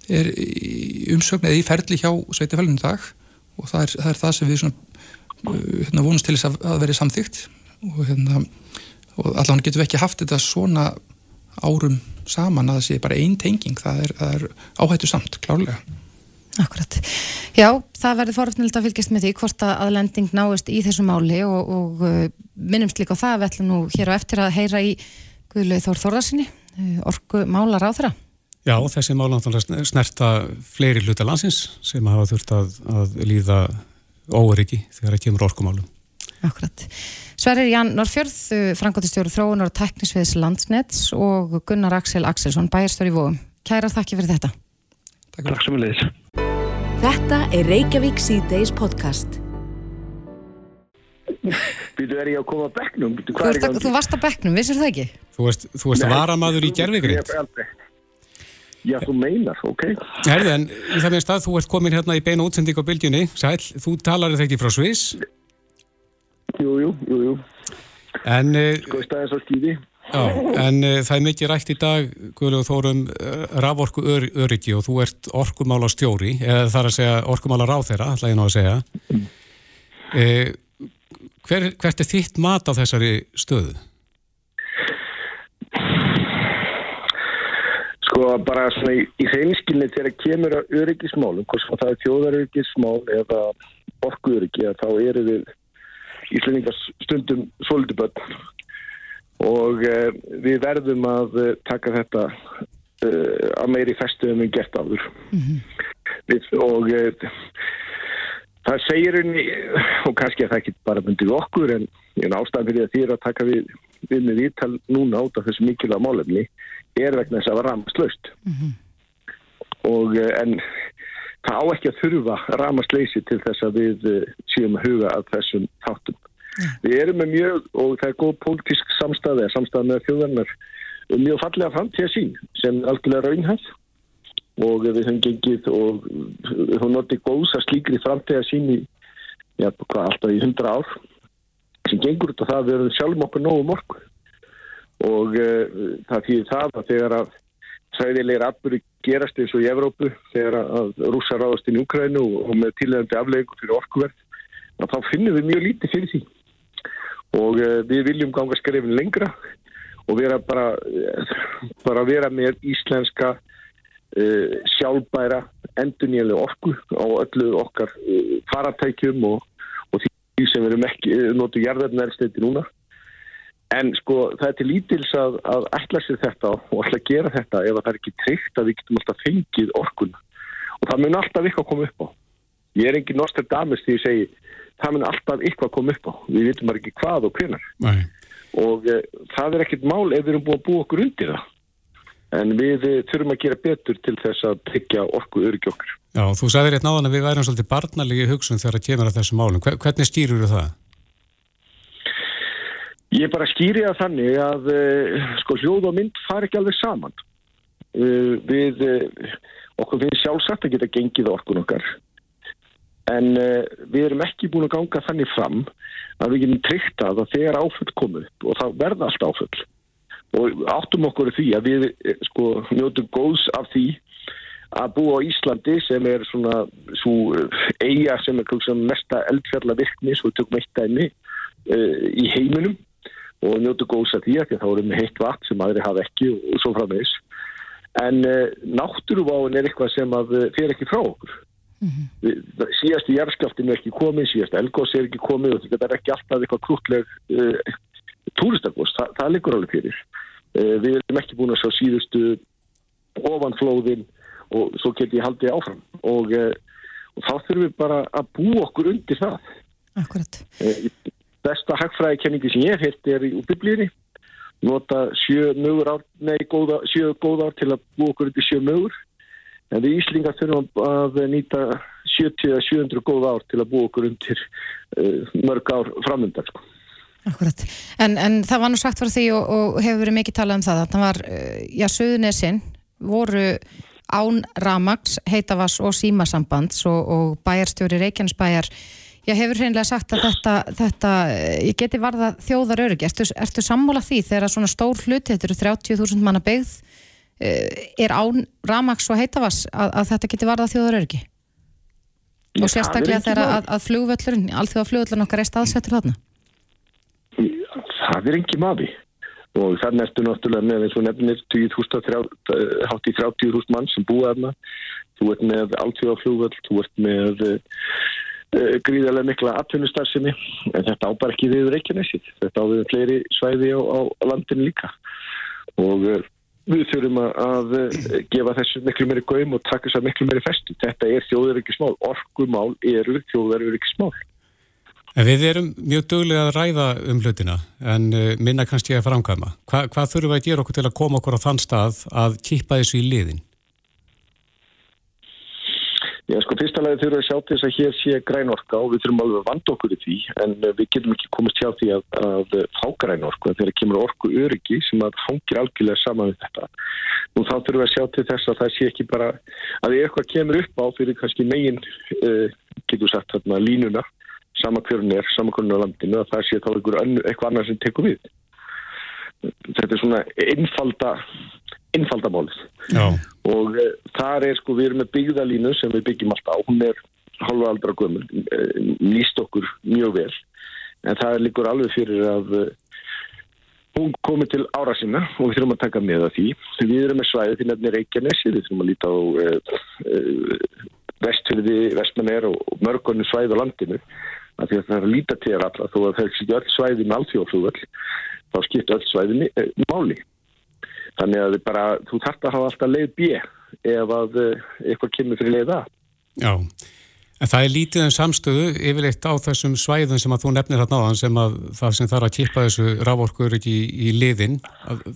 er í umsökn eða í ferli hjá Sveitafælunum dag og það er, það er það sem við svona, hérna, vonumst til þess að, að veri samþygt og, hérna, og allavega getum við ekki haft þetta svona árum saman að það sé bara einn tenging það er, er áhættu samt, klárlega Akkurat. Já, það verður foröfnild að fylgjast með því hvort að aðlending náist í þessu máli og, og uh, minnumst líka á það við ætlum nú hér á eftir að heyra í Guðlaug Þór Þórðarsinni uh, orgu málar á þeirra. Já, þessi mála snerta fleiri hluta landsins sem hafa þurft að, að líða óeriki þegar það kemur orkumálum. Akkurat. Sverrir Ján Norrfjörð, frangotistjóru þróunar og teknisviðs landsnets og Gunnar Axel Axelsson, bæjarstóri í Vóum. Kærar þakki fyrir þetta. Takk, Takk sem við leiðis. Þetta er Reykjavík C-Days podcast. Býtu er ég að koma bekknum? Býtu, Þú, ert, þú varst á bekknum, vissir það ekki? Þú veist, þú veist að varamaður í gerfigrind. Já, þú meinar, ok. Herði, en í það minnst að þú ert komin hérna í beina útsending á bylgjunni. Sæl, þú talar þetta ekki frá Sviss? Jú, jú, jú, jú. En... Sko, staðið svo skýði. Já, en uh, það er mikið rætt í dag, Guðlegu Þórum, uh, raforku ör, öryggi og þú ert orkumála stjóri, eða þar að segja orkumála ráþeira, ætla ég ná að segja. Uh, hver, hvert er þitt mat á þessari stöðu? Sko bara svona í, í hreinskilni þegar kemur að öryggismálum, hvort það er þjóðaröryggismál eða orkuöryggi, þá eru við Íslandingar stundum svolítið börn og uh, við verðum að uh, taka þetta uh, að meiri festu en við gert áður mm -hmm. við, og það segir henni og kannski að það ekki bara myndið okkur en ástæðan fyrir að þýra að taka við við með íttal núna át af þessu mikilvæga málefni er vegna þess að það var ramast mm -hmm. og en það á ekki að þurfa ramasleysi til þess að við séum að huga að þessum þáttum. Við erum með mjög, og það er góð pólitísk samstæði, samstæði með þjóðarnar, mjög fallega framtíða sín sem algjörlega raunhæð og við höfum gengið og höfum notið góðs að slíkri framtíða sín í, já, hvað, alltaf í hundra ár sem gengur út af það að við erum sjálfum okkur nógu morgu og uh, það fyrir það að þegar að sæðilegir atbyrði gerast eins og í Evrópu þegar að rúsa ráðast inn í Ukrænu og, með tilhengandi aflegu fyrir orkuverð, þá finnum við mjög lítið fyrir því. Og uh, við viljum ganga skrefin lengra og vera bara, bara vera með íslenska uh, sjálfbæra endurnýjanlega orku á öllu okkar faratækjum og, og því sem við erum ekki notu jarðarnærsteiti núna en sko það er til lítils að, að ætla sér þetta og ætla að gera þetta ef það er ekki tryggt að við getum alltaf fengið orkun og það mun alltaf eitthvað koma upp á. Ég er engin Nostradamus því ég segi það mun alltaf eitthvað koma upp á. Við vitum bara ekki hvað og hvernar og e, það er ekkit mál ef við erum búin að búa okkur undir það. En við e, þurfum að gera betur til þess að tryggja orku öryggi okkur Já, þú sagðir rétt náðan að við værum svolítið barnalegi hugsun þegar það kemur að þessu málum. Hvernig stýrur það? Ég bara skýri að þannig að e, sko hljóð og mynd far ekki alveg saman. Við okkur finnst sjálfsagt að geta gengið orkun okkar. En við erum ekki búin að ganga þannig fram að við getum tryggt að þegar áföll komu og það verða allt áföll. Og áttum okkur því að við eh, sko njótum góðs af því að búa á Íslandi sem er svona svo eh, eiga sem er mesta eldfjalla virkni svo við tökum eitt dæmi í heiminum og njótum góðs af því að þá erum við heitt vatn sem aðri hafa ekki og, svo framvegs en uh, náttúruváin er eitthvað sem að fer ekki frá okkur. Mm -hmm. síðast í jæfnskaftin er ekki komið, síðast elgós er ekki komið og þetta er ekki alltaf eitthvað krútleg uh, túristakvost, Þa, það liggur alveg fyrir. Uh, við erum ekki búin að sjá síðustu ofanflóðin og svo getur ég haldið áfram. Og, uh, og þá þurfum við bara að bú okkur undir það. Akkurat Besta hagfræðikenningi sem ég hef hirt er í biblíri nota sjö mögur ár, nei, góða, sjö góða ár til að bú okkur undir sjö mögur En við Íslingar þurfum að nýta 70-700 góð ár til að búa okkur undir uh, mörg ár framöndar. Sko. Akkurat. En, en það var nú sagt fyrir því og, og hefur verið mikið talað um það. Það var, já, Suðunessin voru án Ramags, Heitavas og Símasambands og, og bæjarstjóri Reykjanesbæjar. Já, hefur hreinlega sagt að þetta, þetta ég geti varða þjóðar öryggi. Ertu, ertu sammála því þegar svona stór hluti, þetta eru 30.000 manna byggð, er án Ramags og Heitavas að, að þetta geti varða þjóðarörgi og sérstaklega þegar að, að flugvöllurinn, allþjóða flugvöllurinn okkar er staðsettur þarna? Það er ekki maður og þannig ertu náttúrulega með eins og nefnir 20.000 hátt í 30.000 mann sem búa þarna. Þú ert með allþjóða flugvöll þú ert með uh, gríðarlega mikla atvinnustarfsemi en þetta ábar ekki við Reykjanesið þetta á við fleiri svæði á, á landinu líka og uh, við þurfum að gefa þessu miklu meiri gaum og taka þess að miklu meiri festu. Þetta er þjóðarökkismál. Orkumál eru þjóðarökkismál. Við erum mjög dögulega að ræða um hlutina en minna kannski að framkvæma. Hva, hvað þurfum við að gera okkur til að koma okkur á þann stað að kýpa þessu í liðin? Já, sko, fyrsta lagi þurfum við að sjá til þess að hér sé grænorka og við þurfum alveg að vanda okkur í því en eh, við getum ekki komist hjá því að, að fá grænorku en þegar kemur orku öryggi sem að hangir algjörlega saman við þetta. Nú þá þurfum við að sjá til þess að það sé ekki bara að eitthvað kemur upp á fyrir kannski megin, uh, getur sagt þarna, línuna, sama hverjum er, sama hverjum er landinu, að það sé þá eitthvað annað sem tekur við. Þetta er svona einfalda innfaldamálið og uh, þar er sko við erum með byggðalínu sem við byggjum alltaf á, hún er halva aldra gömul, uh, nýst okkur mjög vel. En það er líkur alveg fyrir að uh, hún komi til ára sinna og við þurfum að taka með það því. Við erum með svæði til nefnir Reykjanesi við þurfum að líta á vestfyrði, vestmennir og mörgonu svæði á landinu. Að því að það er að líta til allra þó að það er ekki öll svæði með alþjóðflugvöld þá skipt öll svæði máli Þannig að bara, þú þarft að hafa alltaf leið B ef að eh, eitthvað kemur fyrir leið A. Já, en það er lítið en samstöðu yfirleitt á þessum svæðum sem að þú nefnir hérna á þann sem að það sem þarf að kippa þessu rávorkur ekki í, í liðin,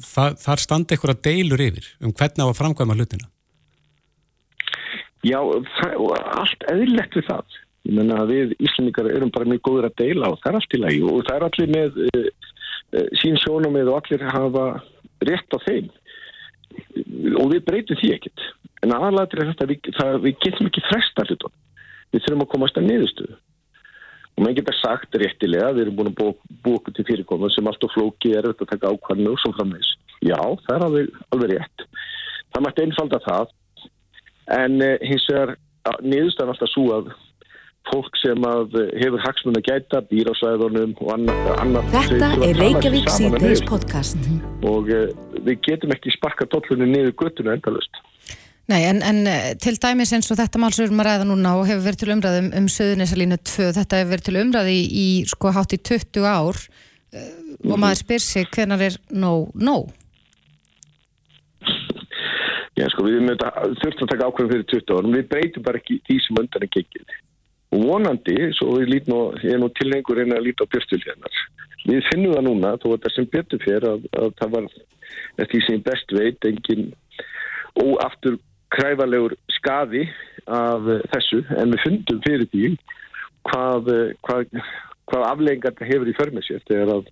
það, þar standi eitthvað deilur yfir um hvernig á að framkvæma hlutina. Já, það, allt eðlilegt við það. Ég menna að við Íslandingar erum bara mjög góður að deila og það er allt í lagi og það er allir með uh, uh, sín sjónum og allir hafa rétt á þeim. Og við breytum því ekkert. En aðlættir er þetta við, það, við getum ekki fresta hlutum við þurfum að komast að niðurstöðu. Og maður geta sagt réttilega við erum búin að búa okkur til fyrirkomað sem allt og flóki er auðvitað að taka ákvarnu og svo framvegs já, það er alveg, alveg rétt. Það mætti einfalda það. En eh, hins vegar niðurstöðan alltaf svo að fólk sem hefur hagsmun að gæta býr á sæðunum og annað Þetta er Reykjavík C-Days podcast. Og uh, við getum ekki sparka dollunni niður göttuna endalust Nei, en, en eh, til dæmis eins og þetta mál sem við erum að ræða núna og hefur verið til umræðum um, um Suðunisalínu 2, þetta hefur verið til umræði í, í sko hátt í 20 ár uh, og mhm. maður spyr sig hvernar er nóg? Nóg? Já, sko, við þurftum að taka ákveðum fyrir 20 árum, við breytum bara ekki því sem undan er kekið og vonandi, svo ég nú, er nú tilhengur einn að líta á björnstjöljarnar við finnum það núna, þó að það sem betur fyrir að, að það var eftir því sem best veit engin óaftur kræfalegur skaði af þessu. En við fundum fyrir því hvað, hvað, hvað aflengar það hefur í förmessi þegar að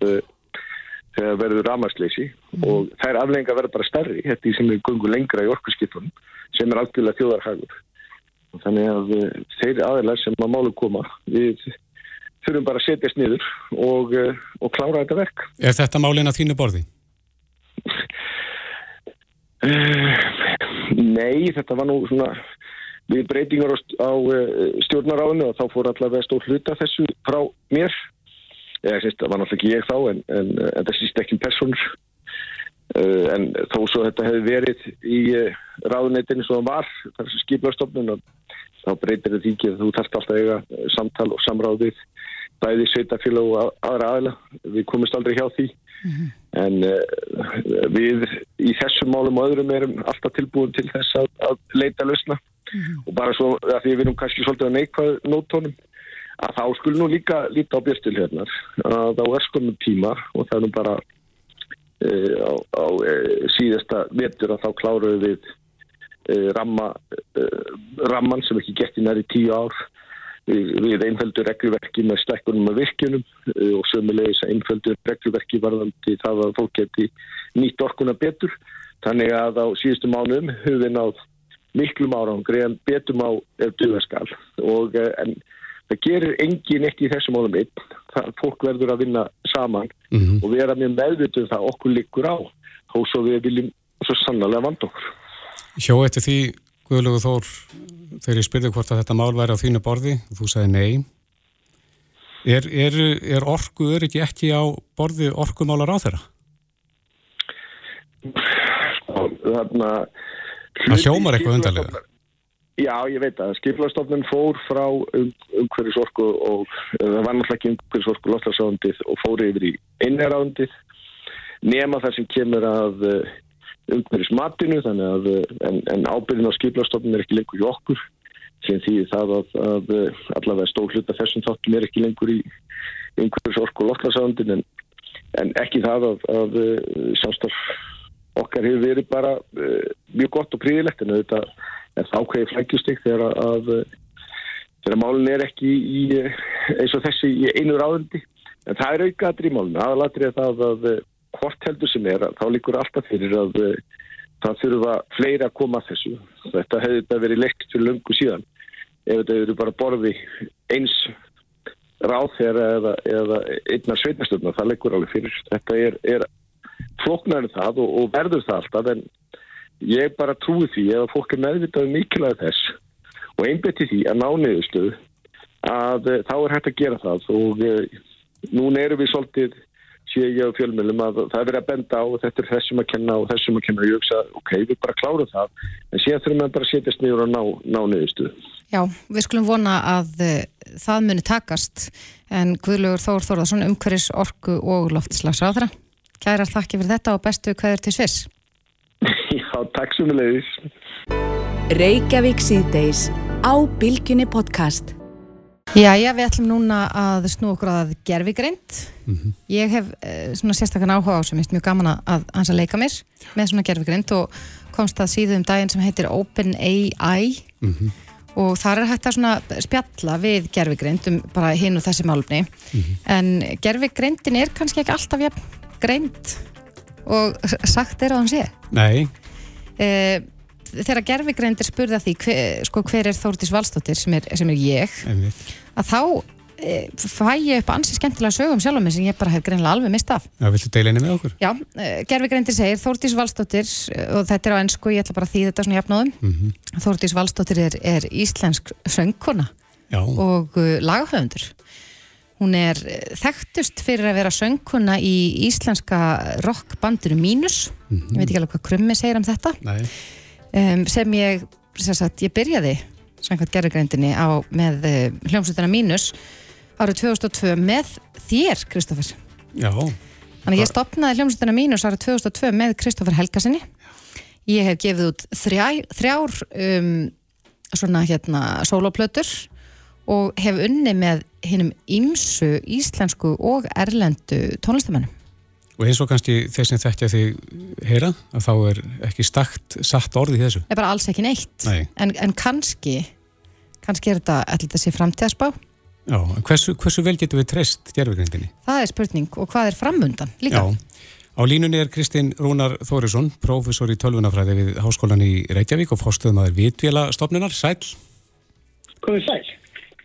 þegar verður ramarsleysi mm. og þær aflengar verður bara starri, þetta er sem er gungu lengra í orkusskipunum sem er algjörlega þjóðarhagur Þannig að eh, þeir aðeins sem að málu koma, við þurfum bara að setjast niður og, eh, og klára þetta verk. Er þetta málin að þínu borði? Nei, þetta var nú svona við breytingar á stjórnaráðinu og þá fór allavega stór hluta þessu frá mér. Ég syns, það var náttúrulega ekki ég þá en, en, en það sýst ekki um personur. En þó svo þetta hefði verið í ráðuneytinu sem það var, þessu skiplastofnun og þá breytir þetta ekki að þú þarfst alltaf eiga eh, samtal og samráð við bæði sveitafélag og aðra aðla við komumst aldrei hjá því mm -hmm. en uh, við í þessum málum og öðrum erum alltaf tilbúin til þess að, að leita lausna mm -hmm. og bara svo að því við erum kannski svolítið að neikvað nótónum að þá skulum nú líka líta á björstilhjörnar að á öskunum tíma og það er nú bara uh, á, á uh, síðasta vetur að þá kláruðu við ramma, eh, ramman sem ekki gett í næri tíu ár. Við, við einföldur reglverki með stekkunum og virkjunum eh, og sömulegis einföldur reglverki varðandi það að fólk geti nýtt orkuna betur. Þannig að á síðustu mánum höfum við náð miklum árangri en betum á duðaskal og en það gerir engin eitt í þessum málum einn. Það fólk verður að vinna saman mm -hmm. og vera með meðvituð um það okkur likur á og svo við viljum svo sannlega vanda okkur Hjó eftir því, Guðlugur Þór, þegar ég spyrði hvort að þetta mál væri á þínu borði, þú sagði nei. Er, er, er orku öryggi ekki á borði orkumálar á þeirra? Þarna... Það hljómar eitthvað undarlega. Já, ég veit að skiplastofnun fór frá um, umhverfisorku og það var náttúrulega ekki umhverfisorku lottarsáðundið og fór yfir í einherráðundið nema þar sem kemur að umhverfismatinu að en, en ábyrðin á skiplastofnun er ekki lengur í okkur sem því það að, að allavega stóð hluta þessum þáttum er ekki lengur í umhverfis orku og lottlarsafandin en, en ekki það að, að samstarf okkar hefur verið bara mjög gott og príðilegt en þetta en þá hverju flækjustig þegar að þegar málun er ekki í, eins og þessi í einu ráðundi en það er aukaðri í málun aðalatri að það að hvort heldur sem er þá líkur alltaf fyrir að það þurfa fleiri að koma að þessu. Þetta hefði þetta verið leikt fyrir lungu síðan. Ef þetta eru bara borði eins ráð þeirra eða, eða einna sveitastöfna, það leikur alveg fyrir. Þetta er, er floknarinn það og, og verður það alltaf en ég bara trúi því að fólk er meðvitað um mikilvæg þess og einbeti því að ná niðurstöðu að þá er hægt að gera það og núna eru við svolítið sé ég á fjölmjölum að það er verið að benda á og þetta er þessum að kenna og þessum að kenna og ég hugsa, ok, við bara klárum það en síðan þurfum við bara að setjast niður og ná, ná niðurstu. Já, við skulum vona að uh, það muni takast en Guðlugur Þór Þórðarsson umhverjus orku og loftislagsráðra Kærar þakki fyrir þetta og bestu hverður til Sviss. Já, takk sem við leiðis. Reykjavík síðdeis á Bilginni podcast Jæja, við ætlum núna að snú okkur að gerfigreind. Mm -hmm. Ég hef eh, svona sérstaklega áhuga á sem er mjög gaman að hans að leika mér með svona gerfigreind og komst að síðu um daginn sem heitir OpenAI mm -hmm. og þar er hægt að svona spjalla við gerfigreind um bara hinn og þessi málumni. Mm -hmm. En gerfigreindin er kannski ekki alltaf jafn greind og sagt er á hans ég. Nei. Eh, þegar gerfigreindir spurða því hver, sko, hver er Þórtís Valstóttir sem er, sem er ég Einmitt. að þá e, fæ ég upp ansi skemmtilega sögum sjálf mig sem ég bara hef greinlega alveg mist af Já, viltu deila henni með okkur? Já, e, gerfigreindir segir Þórtís Valstóttir og þetta er á ennsku, ég ætla bara að þýða þetta svona jafnóðum mm -hmm. Þórtís Valstóttir er, er íslensk söngkona Já. og uh, lagahöfundur hún er þekktust fyrir að vera söngkona í íslenska rockbandinu Mínus mm -hmm. ég veit ekki alveg hvað krummi segir um þetta Nei um, sem ég, sem sagt, ég byrjaði samkvæmt gerðugrændinni á með uh, hljómsveitana mínus árið 2002 með þér, Kristófur. Já. Þannig ég stopnaði hljómsveitana mínus árið 2002 með Kristófur Helgasinni. Ég hef gefið út þrjár, þrjár um, svona hérna soloplötur og hef unni með hinnum ímsu íslensku og erlendu tónlistamennum. Og eins og kannski þeir sem þekkja þig heyra, að þá er ekki stakt satt orði í þessu. Það er bara alls ekki neitt. Nei. En, en kannski, kannski er þetta allir þessi framtíðaspá. Já, en hversu, hversu vel getur við treyst gerfugrindinni? Það er spurning og hvað er framundan líka? Já, á línunni er Kristinn Rúnar Þórisson, prófessor í tölvunafræði við Háskólan í Reykjavík og fórstöðum að vitvila stofnunar. Sæl? Komið sæl.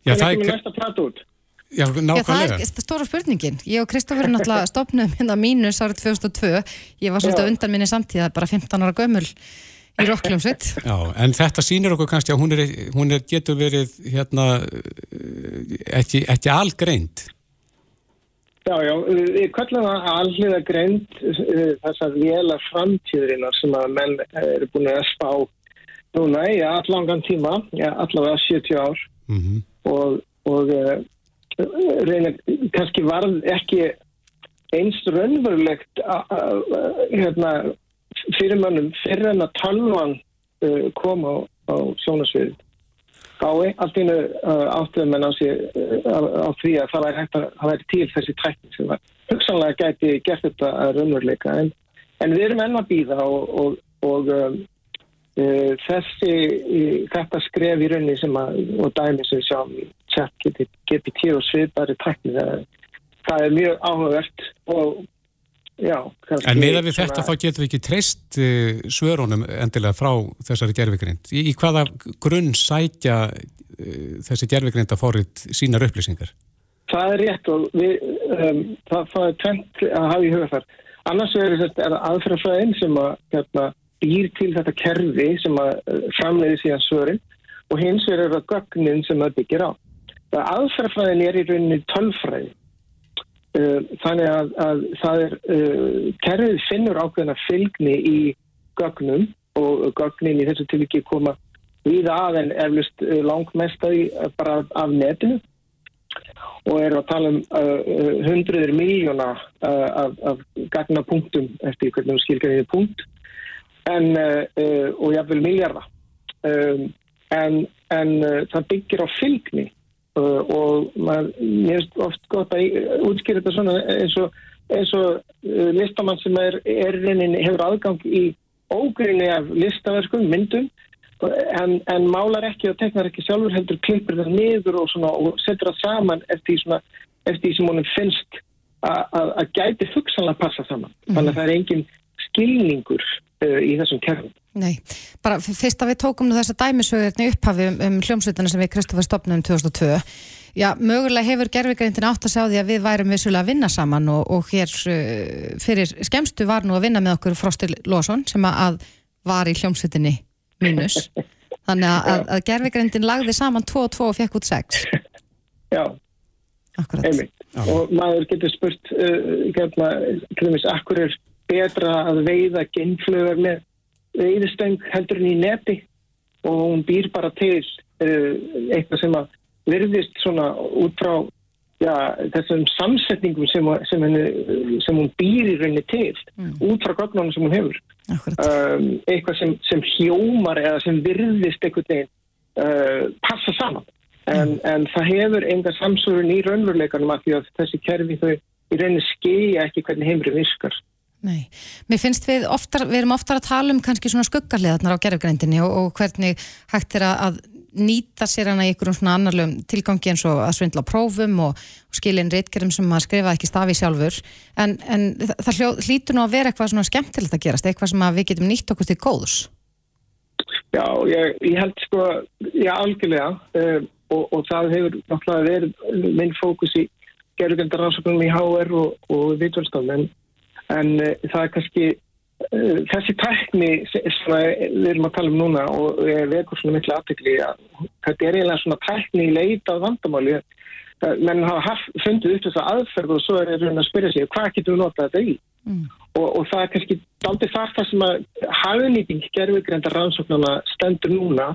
Já, það er... Út. Já, nákvæmlega. Já, það er stóra spurningin. Ég og Kristófur er náttúrulega stopnum hérna mínus árið 2002. Ég var svolítið undan minni samtíða, bara 15 ára gömul í rockljómsveit. Já, en þetta sýnir okkur kannski að hún, er, hún er, getur verið hérna ekki, ekki algreind. Já, já, við kallum það alliða greind þessar vela framtíðurinnar sem að menn eru búin að spá núna í allangan tíma, allavega 70 ár mm -hmm. og, og reyna, kannski var ekki einst raunverulegt hérna, fyrir mönnum fyrir en að talvan uh, kom á, á sjónasviðið gái, allt einu uh, áttuðum en á, uh, á því að það væri, að, það væri til þessi tækni sem var. Hugsanlega gæti gert þetta að raunveruleika en, en við erum enn að býða og, og, og um, uh, þessi þetta skref í rauninni sem að og dæmi sem við sjáum í chat GPT og svipari tækni það, það er mjög áhugavert og já En meðan við þetta þá getum við ekki treyst uh, svörunum endilega frá þessari gerfigrind. Í, í hvaða grunn sækja uh, þessi gerfigrind að fórið sínar upplýsingar? Það er rétt og við, um, það, það er tvent að hafa í huga þar. Annars er þetta aðfærafræðin sem að hérna, býr til þetta kerfi sem að framleiði síðan svörin og hins er það gögnin sem það byggir á. Aðferðfræðin er í rauninni tölfræði. Þannig að, að það er, uh, kerfið finnur ákveðna fylgni í gögnum og gögnin í þessu tilviki koma við að en eflust langmest að bara af netinu og eru að tala um uh, hundruður miljóna uh, af, af gagnapunktum eftir hvernig við skilgjum við punkt en, og jáfnveil miljardar. Um, en, en það byggir á fylgni Uh, og maður, mér finnst oft gott að útskýra þetta svona eins og, eins og uh, listamann sem er, er reynin, hefur aðgang í ógrinni af listaverkum, myndum en, en málar ekki og teknar ekki sjálfur heldur klippir það niður og, svona, og setur það saman eftir svona, eftir því sem honum finnst að gæti hugsanlega passa saman. Mm. Þannig að það er engin skilningur í þessum kerfum. Nei, bara fyrst að við tókum þessa dæmisögurni upphafi um, um hljómsveitana sem við Kristoffer stopnum um 2002 Já, mögulega hefur gerðvigrindin átt að sjá því að við værum vissulega að vinna saman og, og hér uh, fyrir skemstu var nú að vinna með okkur Frostil Lósson sem að var í hljómsveitinni mínus. Þannig að, að, að gerðvigrindin lagði saman 2 og 2 og fekk út 6 Já, Akkurat. einmitt. Og maður getur spurt uh, gefna, til dæmis, akkur er betra að veiða genflögar með veiðstöng heldur en í neti. Og hún býr bara til uh, eitthvað sem að virðist svona út frá já, þessum samsetningum sem, sem, henni, sem hún býr í rauninni til mm. út frá gögnunum sem hún hefur. Um, eitthvað sem, sem hjómar eða sem virðist eitthvað uh, passa saman. En, mm. en það hefur enga samsúrun í raunveruleikanum af því að þessi kerfi þau í rauninni skilja ekki hvernig heimri virkar Nei, mér finnst við oftar, við erum oftar að tala um kannski svona skuggarleðarnar á gerðugrændinni og, og hvernig hægt er að nýta sér hana í einhverjum svona annarlegum tilgangi eins og að svindla prófum og, og skilin reitgerum sem maður skrifa ekki stafi sjálfur. En, en það hljó, hlýtur nú að vera eitthvað svona skemmtilegt að gerast, eitthvað sem við getum nýtt okkur til góðs. Já, ég, ég held sko, já algjörlega uh, og, og það hefur náttúrulega verið minn fókus í gerðugendarannsóknum í HR og, og vitvöldstáðum en, en uh, það er kannski Eh, þessi tækni sem við erum að tala um núna og við erum svona miklu aftekli að þetta er eiginlega svona tækni í leita á vandamáli menn hafa fundið upp þessa aðferð og svo er það að spyrja sig hvað getur við notað þetta í mm. og, og það er kannski aldrei þar það sem að hafinýting gerðvigrenda rannsóknarna stendur núna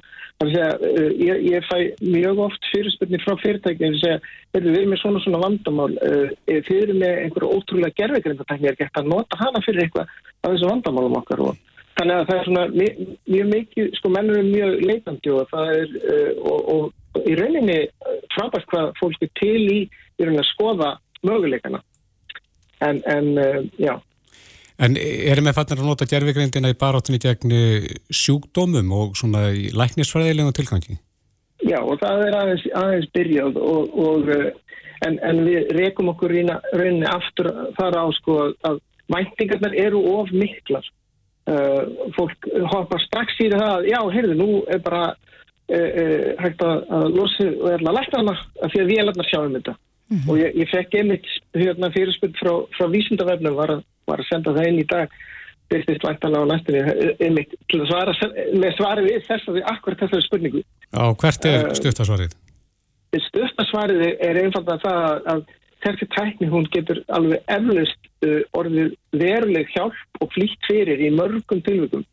ég, ég fæ mjög oft fyrirspurnir frá fyrirtækjum sem segja, við erum með svona svona vandamál uh, þið eru með einhverju ótrúlega gerðveikrindatækni er gett að nota hana fyrir eitthvað af þessu vandamálum okkar og þannig að það er svona mjög, mjög mikið, sko mennur er mjög leitandi og er og, og í rauninni frábært hvað fólk er til í í að skoða möguleikana. En, en já En erum við fannir að nota gerfigreindina í baróttunni gegn sjúkdómum og svona í læknisfræðilegum tilgangi? Já og það er aðeins, aðeins byrjað og, og en, en við rekum okkur rauninni aftur þar á sko að væntingarnar eru of miklar. Uh, fólk hoppar strax í það að já, heyrðu, nú er bara uh, uh, hægt að, losa og er að lækna hana því að við erum að sjá um þetta. Mm -hmm. Og ég, ég fekk einmitt hérna, fyrirspunn frá, frá vísindavefnum var var að senda það inn í dag byrstist væntalega á næstunni einmitt til að svara með svari við þess að við akkurat þessari spurningu Já, hvert er eh, stuttasvarið? Uh, stuttasvarið er einfalda það að þessi tækni hún getur alveg eflust uh, orðið veruleg hjálp og flýtt fyrir í mörgum tilvægum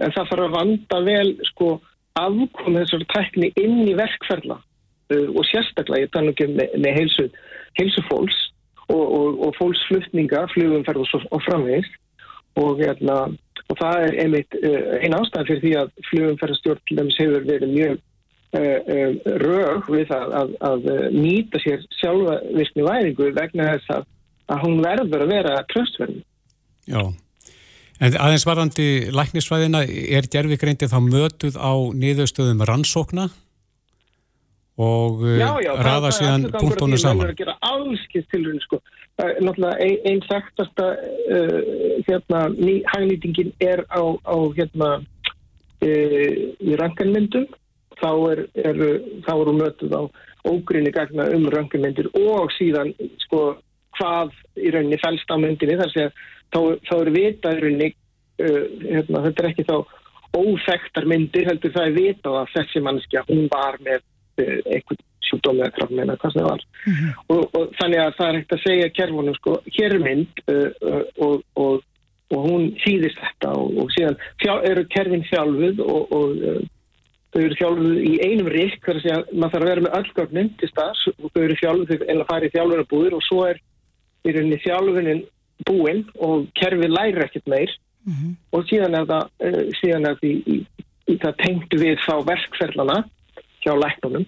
en það þarf að vanda vel sko afkomið þessari tækni inn í verkferla uh, og sérstaklega ég tala ekki með, með heilsu, heilsu fólks og, og, og fólksflutninga, flugumferð og, og framvegist og, hérna, og það er einmitt uh, einn ástæðan fyrir því að flugumferðarstjórn hefur verið mjög uh, rög við að, að, að nýta sér sjálfavirkni væringu vegna þess að, að hún verður að vera tröstverðin. Já, en aðeins varandi læknisfræðina er gerfikreindið þá mötuð á niðurstöðum rannsókna og raða síðan punktónu saman. Það er að gera allskilt til hún sko. Náttúrulega einn ein þekktasta uh, hérna, hagnýtingin er á, á hérna uh, í ranganmyndum þá er, er, þá eru mötuð á ógrinni gagna um ranganmyndir og síðan sko hvað í rauninni fælst á myndinni þar sé að þá, þá eru vita í rauninni uh, hérna, þetta er ekki þá óþekktar myndir heldur það er vitað að þessi mannskja hún var með eitthvað sjúkdómi eða krafmeina, hvað sem það var mm -hmm. og, og þannig að það er ekkert að segja kerfunum sko, hér er mynd uh, og, og, og hún þýðist þetta og síðan fjál, eru kerfin þjálfuð og þau eru þjálfuð í einum rík þar að segja, maður þarf að vera með öll gögnin til staðs og þau eru þjálfuð en að fara í þjálfunarbúður og svo er í rauninni þjálfunin búinn og kerfið læri ekkert meir mm -hmm. og síðan er það síðan er það, í, í, í, það tengt við þá verkferðlana hjá læknunum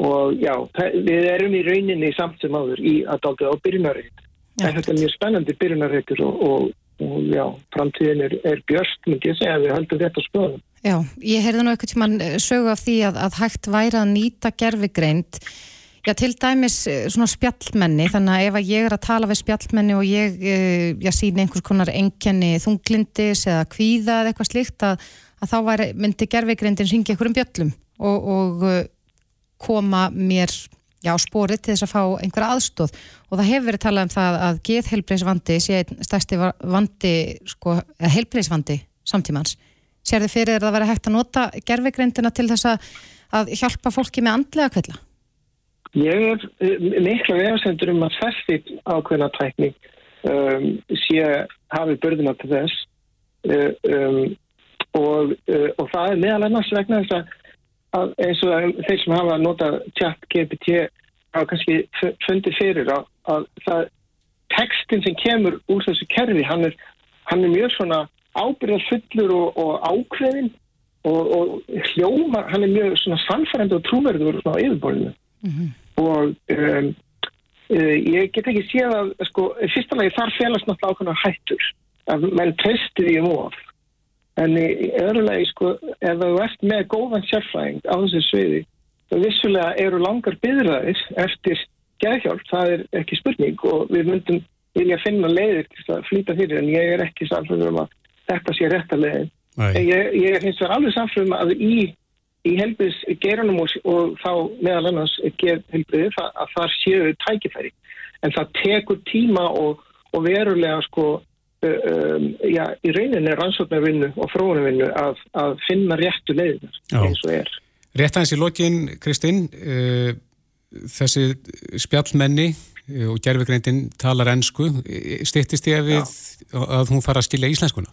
og já, við erum í rauninni samt sem áður í að dalga á byrjunarreit. Þetta er mjög spennandi byrjunarreitur og, og, og já, framtíðin er, er björst, myndi ég segja, við höldum þetta skoðum. Já, ég heyrði nú eitthvað tíma sögu af því að, að hægt væri að nýta gerfigreind Já, til dæmis eh, svona spjallmenni, þannig að ef að ég er að tala við spjallmenni og ég, eh, ég síni einhvers konar enkenni þunglindis eða kvíða eða eitthvað slíkt að, að þá væri, myndi gerfigreindin syngja einhverjum bjöllum og, og eh, koma mér já, spórið til þess að fá einhverja aðstóð og það hefur verið talað um það að geðheilbreysvandi sé stærsti vandi, sko, heilbreysvandi samtímans. Sér þið fyrir að væri hægt að nota gerfigreindina til þess að, að hjálpa fólki með andlega kvilla? Ég er eh, mikla vefasendur um að þessi ákveðna tækning um, sé hafið börðuna til þess uh, um, og, uh, og það er meðal ennast vegna þess að eins og þeir sem hafa notað chat GPT hafa kannski fundið fyrir að, að það tekstin sem kemur úr þessu kerfi hann er, hann er mjög svona ábyrðar fullur og, og ákveðin og, og hljóma, hann er mjög svona sannfærandi og trúverður á yfirborðinu. Mm -hmm og um, uh, ég get ekki séð að sko, fyrsta lagi þar félast náttúrulega ákveðna hættur að menn treysti því um of en í öðru lagi sko ef þú ert með góðan sérfræðing á þessu sviði þá vissulega eru langar byðraðis eftir geðhjálp, það er ekki spurning og við myndum vilja finna leiðir til að flýta fyrir en ég er ekki samfélagum um að þetta sé rétt að leiðin ég, ég hins vegar alveg samfélagum að í í helbriðs geranum og, og þá meðal annars ger helbriði að, að það séu tækifæri. En það tekur tíma og, og verulega sko um, já, í rauninni rannsóknarvinnu og fróðunarvinnu að, að finna réttu leiðinar eins og er. Rétt aðeins í lokin, Kristinn uh, þessi spjallmenni og gerfegreindin talar ennsku styrtist ég við já. að hún fara að skilja íslenskuna?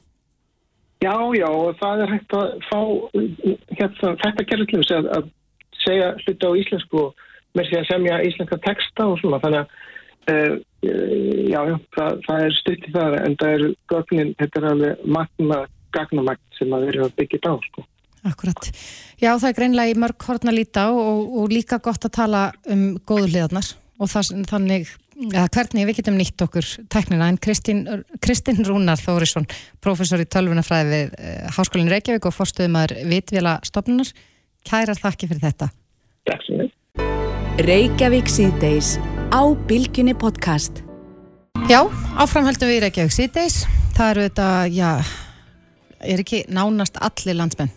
Já, já, það er hægt að fá hérna, þetta gerðurkljóðs að, að segja hluti á íslensku og með því að semja íslenska texta og svona, þannig að uh, já, já, það, það er stutt í það en það er gögnin, þetta er alveg magna, gagnamagn sem að vera byggjit á, sko. Akkurat. Já, það er greinlega í mörg horn að líta og, og líka gott að tala um góðu hliðarnar og það, þannig ja, hvernig við getum nýtt okkur teknina en Kristinn Rúnar Þórisson professor í tölvunafræði við uh, Háskólinn Reykjavík og forstuðumar Vitvila stofnunar, kærar þakki fyrir þetta. Takk sem við Reykjavík síðdeis á Bilginni podcast. Já, áframhaldum við í Reykjavík síðdeis það eru þetta, já er ekki nánast allir landsmenn?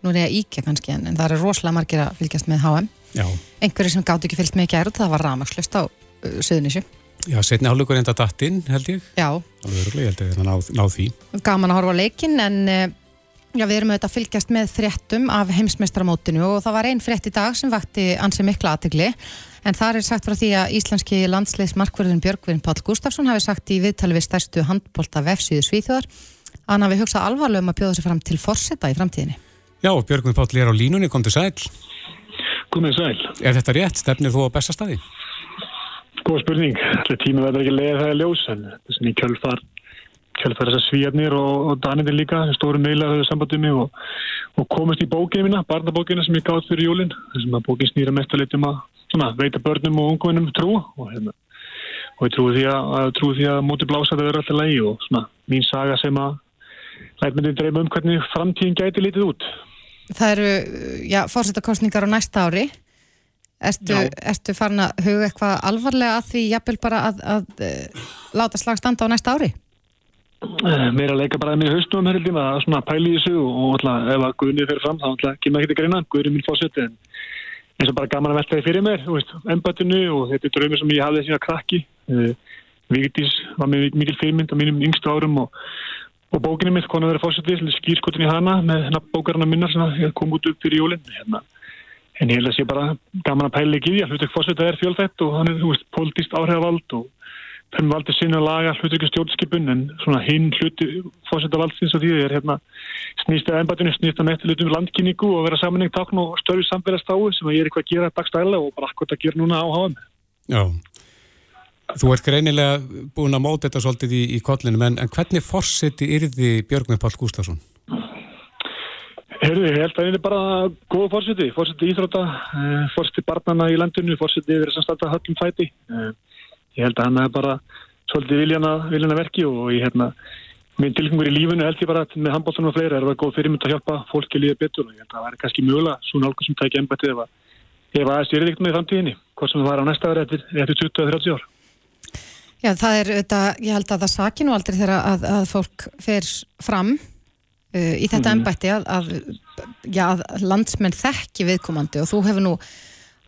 Nú er ég að íkja kannski en, en það eru rosalega margir að fylgjast með HM einhverju sem gátt ekki fylgst með gerð það var ramagslust á uh, Suðunísju Já, setni álugur enda dattinn held ég. Já. Alveg ég held að það náð, náð því Gaman að horfa á leikin en uh, já, við erum auðvitað að fylgjast með fréttum af heimsmeistaramótinu og það var einn frétt í dag sem vakti ansið mikla aðtegli en það er sagt frá því að íslenski landsleismarkverðin Björgvin Pál Gustafsson hafi sagt í viðtali við stærstu handbólta vefsíðu Svíþjóðar að hann hafi hugsað alvarlega um að bjóða sig fram til forsetta í framtíðinni Já, Björgvin Pál er á línunni, kom til sæl Komið sæl. Er þetta rétt? Stefnir þú á bestastadi? Góð spurning. Allir tíma verður ekki leiðið það að ljós en þess að kjölfar kjölfar þessar svíjarnir og, og danirinn líka stóru meilar höfðu sambandið mig og, og komist í bókinu mína, barnabókinu sem ég gátt fyrir júlinn, þessum að bókin snýra mest að litum að svona, veita börnum og ungvinnum trú og, hérna, og ég trúi því að, að, trú því að móti blása það verður alltaf lægi og svona, mín saga sem að læt myndi dreyma um hvernig framtíðin gæti litið út. Það eru, já, fórsettakostningar á næsta ári. Ertu, ertu farin að huga eitthvað alvarlega að því jafnvel bara að, að, uh, láta slag standa á næsta ári? Eh, mér að leika bara að mér haustum um hérildin að svona pæli þessu og alltaf ef að Guðnið fyrir fram þá alltaf kemur ekki til greina. Guðnið minn fórseti en eins og bara gaman að velta þið fyrir mér ennbættinu og þetta er draumir sem ég hafði þessi að krakki uh, Vigdís var með mikil fyrirmynd á mínum yngstu árum og og bókinni mitt konar verið fórsetið skýrskotin í hana með hennar bókarna minnar sem kom út upp fyrir jólinn hérna. en ég held að sé bara gaman að pæla ekki því að hlutek fórsetið er fjölþætt og hann er veist, politíst áhrifavald og fyrir valdi sinna að laga hlutekja stjórnskipun en svona hinn hluti fórsetavaldstins og því er hérna snýst að ennbætinu snýst að nettilutum landkynningu og vera samanengt takn og störfi samfélagstáu sem að ég er eitthvað að gera dagstæla og bara akkurat að gera núna á háum Já. Þú ert greinilega búin að móta þetta svolítið í, í kollinum, en, en hvernig fórseti yrði Björgvin Pál Gustafsson? Herði, ég held að það er bara góð fórseti, fórseti íþrótta, eh, fórseti barnana í landinu, fórseti ég held að hann er bara svolítið viljana, viljana verki og ég hérna, minn tilgengur í lífunu held ég bara að með handbóltunum og fleira er það góð fyrirmynd að hjálpa fólki að líða betur og ég held að það væri kannski mögulega svo nálgur sem tækja ennbættið ef að það styrir með framtíðinni hvort sem það var á næsta ári eftir, eftir 20-30 ár Já, það er þetta, ég held að það saki nú aldrei þegar að, að fólk fer fram uh, í þetta Mhm. ennbætti að, að, að landsmenn þekki viðkomandi og þú hefur nú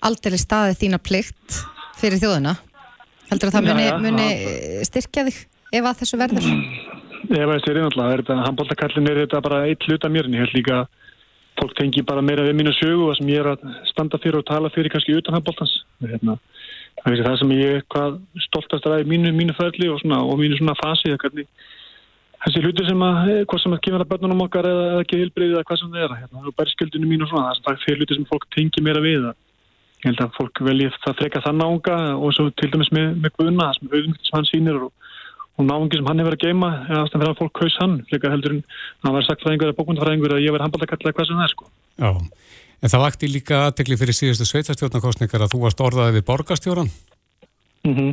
aldrei staðið þína plikt fyrir þjóðina heldur að það muni, Já, já, muni já. styrkja þig ef að þessu verður? Ef það styrir náttúrulega, er þetta handbóltakallin er þetta bara eitt hlut af mér en ég held líka að fólk tengi bara meira við mínu sögu og það sem ég er að standa fyrir og tala fyrir kannski utan handbóltans hérna, það er það sem ég er hvað stoltast að í mínu, mínu ferli og, og mínu svona fasi þessi hluti sem að, eh, hvað sem að kemur að börnunum okkar eða, ekki hilbreyðið eða hvað sem það er hérna, og berskjöldinu mínu og svona, það er hluti sem fólk tengi meira við það ég held að fólk velji það freka þann ánga og svo til dæmis með, með Guðna sem auðvitað sem hann sýnir og, og náungi sem hann hefur að geima eða ástæðan fyrir að fólk kaus hann frekar heldur en hann var sagt fræðingur eða bókmyndafræðingur að ég verði handbaldakall eða hvað sem það er sko. Já, en það vakti líka aðtekli fyrir síðustu sveitastjórnarkostningar að þú varst orðaðið við borgarstjóran. Mm -hmm.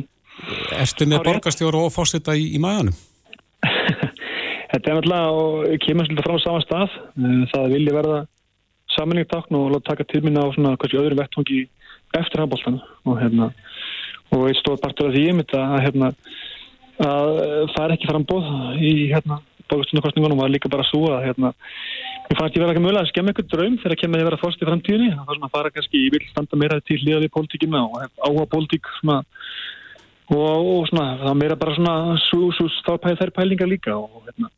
Ertu með Hárrétt. borgarstjóra og fórseta í, í maðanum? Þetta er náttúrulega og kemur svolítið frá sama stað Eh, það vilja verða samanlíktákn og láta taka til minna á svona kannski öðrum vettvangi eftir handbóltan og hérna og eitt stóð partur af því ég að hérna að eh, það er ekki frambóð í hérna borgastunarkostningunum var líka bara svo að hérna ég ég verða ekki mögulega að skemma ykkur draum þegar kemur að ég verða fórst í framtíðinni. Var svona að fara kannski, ég vil standa meira til hlýða við pólitíkina og áhuga pólitík svona og, og svona, það meira bara svona svo, svo, þá pæði þær pælingar líka og hérna,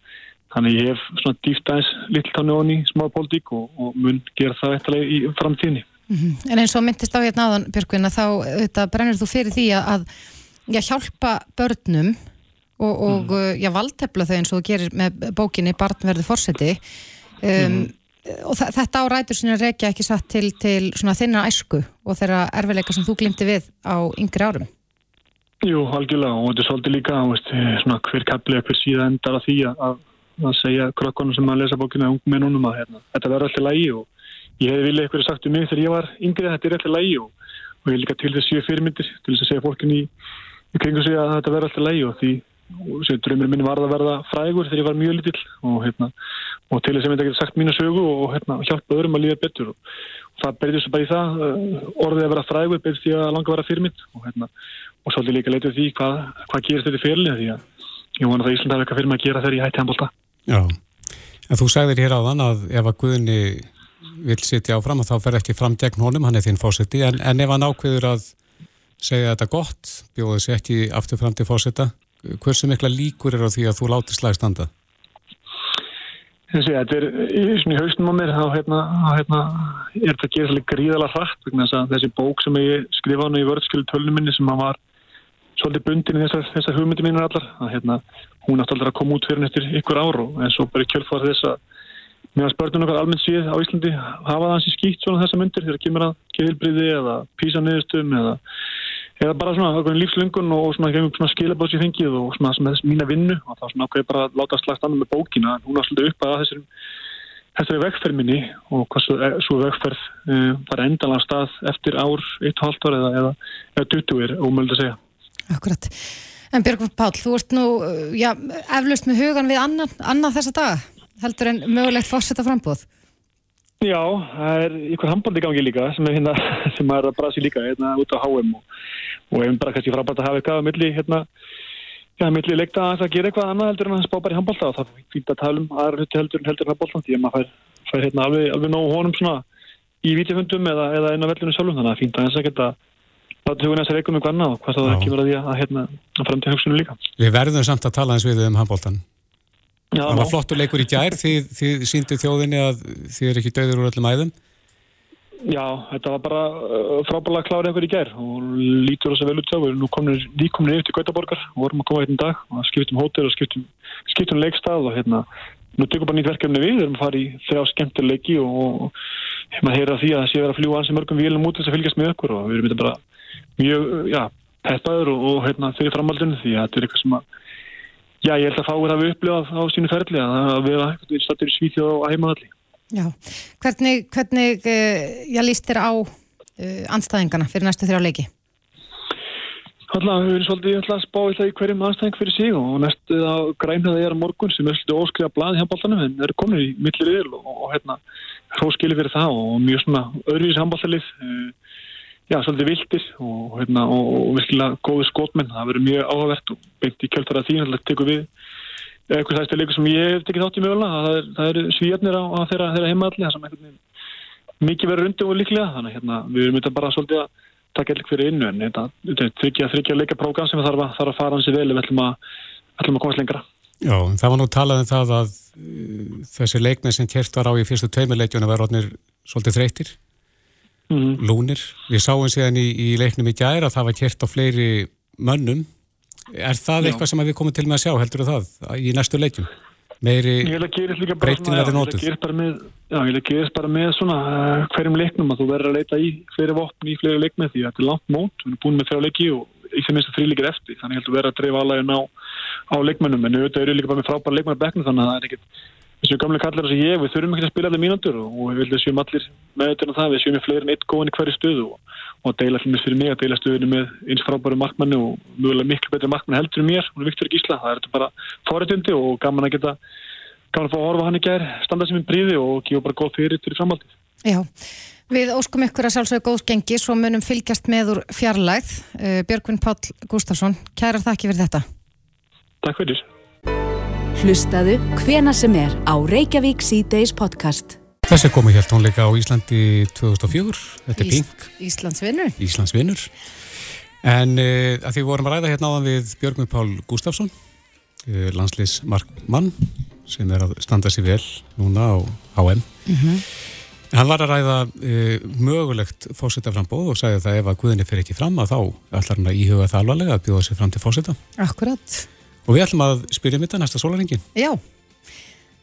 þannig ég hef svona dýft aðeins lill tánu onni í smá pólitík og, og mun gera það eftirlega í framtíðinni En eins og myndist á hérna áðan, Björgvin, að þá auðvitað, brennir þú fyrir því að, að já, hjálpa börnum og, og mm. já, valdtefla þau eins og þú gerir með bókinni Barn verður fórseti um, og þa- þetta á rætur sinni að rekja ekki satt til, til þinna æsku og þeirra erfileika sem þú glimti við á yngri árum. Jú, algjörlega og þetta er svolítið líka veist, eh, svona hver kapli eða hver síða endar að því að, að segja krökkunum sem að lesa bókina ungum með núnum að hérna, þetta verður alltaf lægi og ég hefði viljað eitthvað sagt um mig þegar ég var yngri að þetta er alltaf lægi og, og ég er líka til þess séu fyrirmyndir til þess að segja fólkin í, í kringu sig að þetta verður alltaf lægi og því og sem draumir minni var að verða frægur þegar ég var mjög lítill og, hérna, og til þess að ég að geta sagt mínu sögu og hérna, hjálpa öðrum að líða betur og, það berðist bara í það uh, orðið að vera frægur berðist ég að langa að vera fyrirmynd og hérna og svolítið líka leitið því hvað, hvað gerist þetta fyrirlið því að ég vona það Ísland hafa eitthvað fyrir mig að gera þegar ég hætti handbólta. Já, en þú sagðir hér áðan að ef að Guðni vil sitja áfram að þá fer ekki fram gegn honum, hann er þinn fórseti, en, en ef hann ákveður að segja þetta gott, bjóði sér ekki aftur fram til fórseta, hversu mikla líkur er á því að þú láti slag standa? Þessi, þetta er í, haustum á mér þá hérna, hérna, er þetta að gera svolítið gríðalega hratt vegna þess að þessi bók sem ég skrifa hann í vörðskilu tölnum minni sem hann var svolítið bundin í þessar, þessar hugmyndi mínur allar að hérna, hún átti aldrei að koma út fyrir eftir ykkur ár og en svo bara kjölfar þess að meðan spörnum okkar almennt síð á Íslandi hafa það hansi skýtt svona þessa myndir þegar kemur að geðilbriði eða písanniðustum eða, eða bara svona lífslöngun og svona, í fengið og svona sem þess mína vinnu og þá svona okkur bara að láta slagst annað með bókina. Hún var svolítið upp að þessari þessari vegferð minni og hvað svo, svo vegferð uh, var endalega stað eftir ár, eitt og halvt ár eða, eða, eða 20 er ómöld að segja. Akkurat. En Björgvin Páll, þú ert nú, uh, já, eflaust með hugan við annan, annað þessa daga, heldur en mögulegt fórseta frambúð. Já, það er ykkur handbandi í gangi líka sem er hérna, sem er að brasi líka hérna út á HM og, og ef bara kannski frábært að hafa eitthvað á milli hérna, já, milli leikta að gera eitthvað annað heldur en að spá bara í handbólta og það er fínt að tala um aðra hluti heldur en heldur en handbólta því að maður fær, fær hérna alveg, alveg nógu honum svona í vítifundum eða, eða inn á vellinu sjálfum þannig að fínt að þess að geta láta hugun þessar eikum eitthvað annað og hvað það Já. ekki verið að að hérna að fram til hugsunum líka. Við verðum samt að tala eins við um handbóltan. Já, Það var flottur leikur í gær, þið, þið síndu þjóðinni að þið er ekki döður úr öllum æðum. Já, þetta var bara uh, frábæðlega klárið einhver í gær og lítur þess að vel út þá. Við erum nú komin, nýkomin yfir til Gautaborgar og vorum að koma einn dag og skiptum hótel og skiptum, skiptum leikstað og hérna, nú tekum bara nýtt verkefni við, við erum að fara í þrjá skemmtileg leiki og, maður heyra því að það sé verið að fljúa ansi mörgum vélum út þess að fylgjast með okkur og við erum þetta bara mjög, já, peppaður og, og hérna, fyrir framhaldinu því að þetta er eitthvað sem að Já, ég held að fáir hafi upplifað á sínu ferli að við erum stættir í Svíþjóð og heimaðalli. Já, hvernig, hvernig uh, já, líst þér á uh, anstæðingana fyrir næstu þrjá leiki? alltaf, við erum svolítið alltaf að spá það í hverjum aðstæðing fyrir sig og næstu á grænhaði er á morgun sem er svolítið óskriða blað hjá bóltanum en eru komin í millir yfir og, og hérna hróskili fyrir það og mjög svona öðruvis handbóltalið uh, já, svolítið viltir og hérna og, og virkilega góði skotmenn, það verður mjög áhugavert og beint í kjöldfara því alltaf tekur við eitthvað það er leikur sem ég hef tekið þátt í mögulega það eru er svíjarnir á, á þeirra, þeirra heimaðalli það sem mikið verður undir og líklega. Þannig hérna við erum þetta bara svolítið að taka eitthvað fyrir innu en þetta er þryggja, þryggja leika prógram sem þarf að, þarf að fara hansi vel við ætlum að, ætlum að komast lengra. Já, það var nú talað um það að uh, þessi leikmenn sem kert var á í fyrstu tveimirleikjuna var rótnir svolítið þreytir mm -hmm. lúnir, við sáum síðan í, í leiknum í gæra að það var kert á fleiri mönnum er það Já. eitthvað sem við komum til með að sjá, heldur það í næstu leikjum? meiri breyting verður nótuð ég vil að gerist bara með svona uh, hverjum leiknum að þú verður að leita í fleiri vopn í fleiri leikmið því að þetta er langt mót við erum búin með þrjá leiki og í þeim minnstu þrjí leikir eftir þannig heldur verður að dreifa alveg á, á leikmennum en auðvitað eru líka bara með frábæra leikmennar bekna þannig að það er ekkert þessu gamle kallar þessu ég, við þurfum ekki að spila allir mínundur og við viljum að sjöum allir með þetta það, við sjöum í fleiri en eitt góðan í hverju stöðu og, og deila allir fyrir mig að deila stöðinu með eins frábæru markmanni og mjögulega miklu betri markmanni heldur um mér og Viktor Gísla, það er þetta bara fórætundi og gaman að geta gaman að fá að horfa hann í gær, standa sem í bríði og gefa bara góð fyrir til framhaldið. Já, við óskum ykkur að sjálfsögja góðsgengi svo munum fylgjast Hlustaðu hvena sem er á Reykjavík C-Days podcast. Þessi komu hér tónleika á Íslandi 2004, þetta er Ís, Pink. Íslandsvinnur. Íslandsvinnur. En uh, að því vorum að ræða hérna áðan við Björgvin Pál Gustafsson, uh, landsliðsmarkmann sem er að standa sér vel núna á HM. Mm -hmm. Hann var að ræða uh, mögulegt fósitaframbóð og sagði að ef að Guðinni fyrir ekki fram að þá ætlar hann að íhuga það alvarlega að bjóða sér fram til fósita. Akkurat. Og við ætlum að spyrja um þetta næsta sólaringin. Já,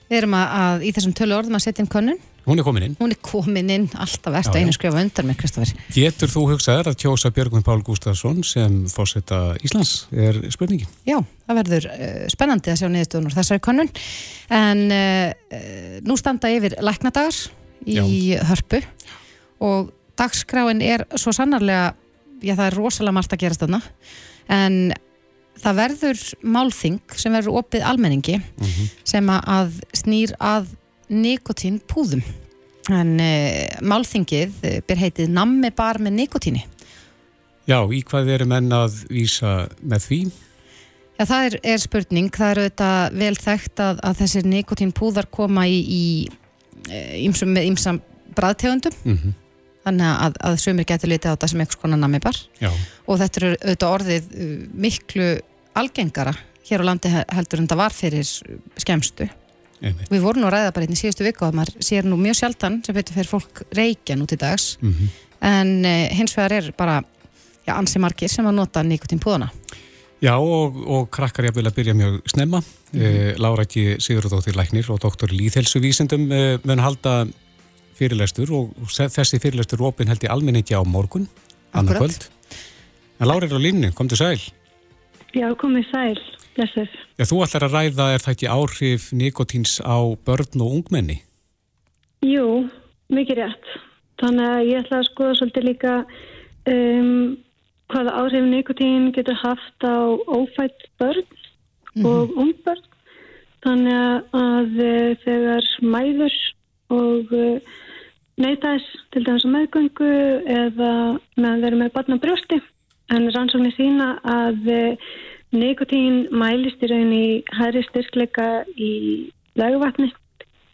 við erum að, að í þessum tölu orðum að setja inn könnun. Hún er komin inn. Hún er komin inn, alltaf verðt að einu skrifa undan með Kristoffer. Getur þú hugsaðar að kjósa Björgvin Pál Gustafsson sem fórseta Íslands, er spurningin? Já, það verður uh, spennandi að sjá niðurstöðunar þessari könnun. En uh, nú standa yfir læknadagar í já. hörpu og dagskráin er svo sannarlega, já það er rosalega margt að gerast þarna, en það verður málþing sem verður opið almenningi mm -hmm. sem að snýr að nikotín púðum en e, málþingið eh, ber heitið nammi bar með nikotíni Já, í hvað eru menn að vísa með því? Já, það er, er spurning, það eru þetta vel þekkt að, að þessir nikotín púðar koma í, í ymsum, með ymsam bræðtegundum. Mm -hmm þannig að, að sömur getur litið á þetta sem einhvers konar namibar Já. og þetta er auðvitað orðið uh, miklu algengara hér á landi heldur en það var fyrir skemstu Einmitt. Við vorum nú að ræða bara einn í síðustu viku og maður sér nú mjög sjaldan sem betur fyrir fólk reykja nú til dags mm -hmm. en uh, hins vegar er bara já, ansi margir sem að nota nikotín púðana Já og, og krakkar ég vil að byrja mjög snemma mm -hmm. eh, Lára ekki Sigurðardóttir Læknir og doktor Líðhelsuvísindum eh, mun halda fyrirlestur og þessi fyrirlestur er opinn held í almenningi á morgun, annar kvöld. En Lári er á línu, kom til sæl. Já, komið sæl, blessur. Já, þú ætlar að ræða, er það ekki áhrif nikotíns á börn og ungmenni? Jú, mikið rétt. Þannig að ég ætla að skoða svolítið líka um, hvaða áhrif nikotín getur haft á ófætt börn mm -hmm. og ungbörn. Þannig að uh, þegar mæður og neyta þess til dæmis á meðgöngu eða með að vera með barna brjósti. En rannsóknir sína að eh, nikotín mælist í raun í hæri styrkleika í legvatni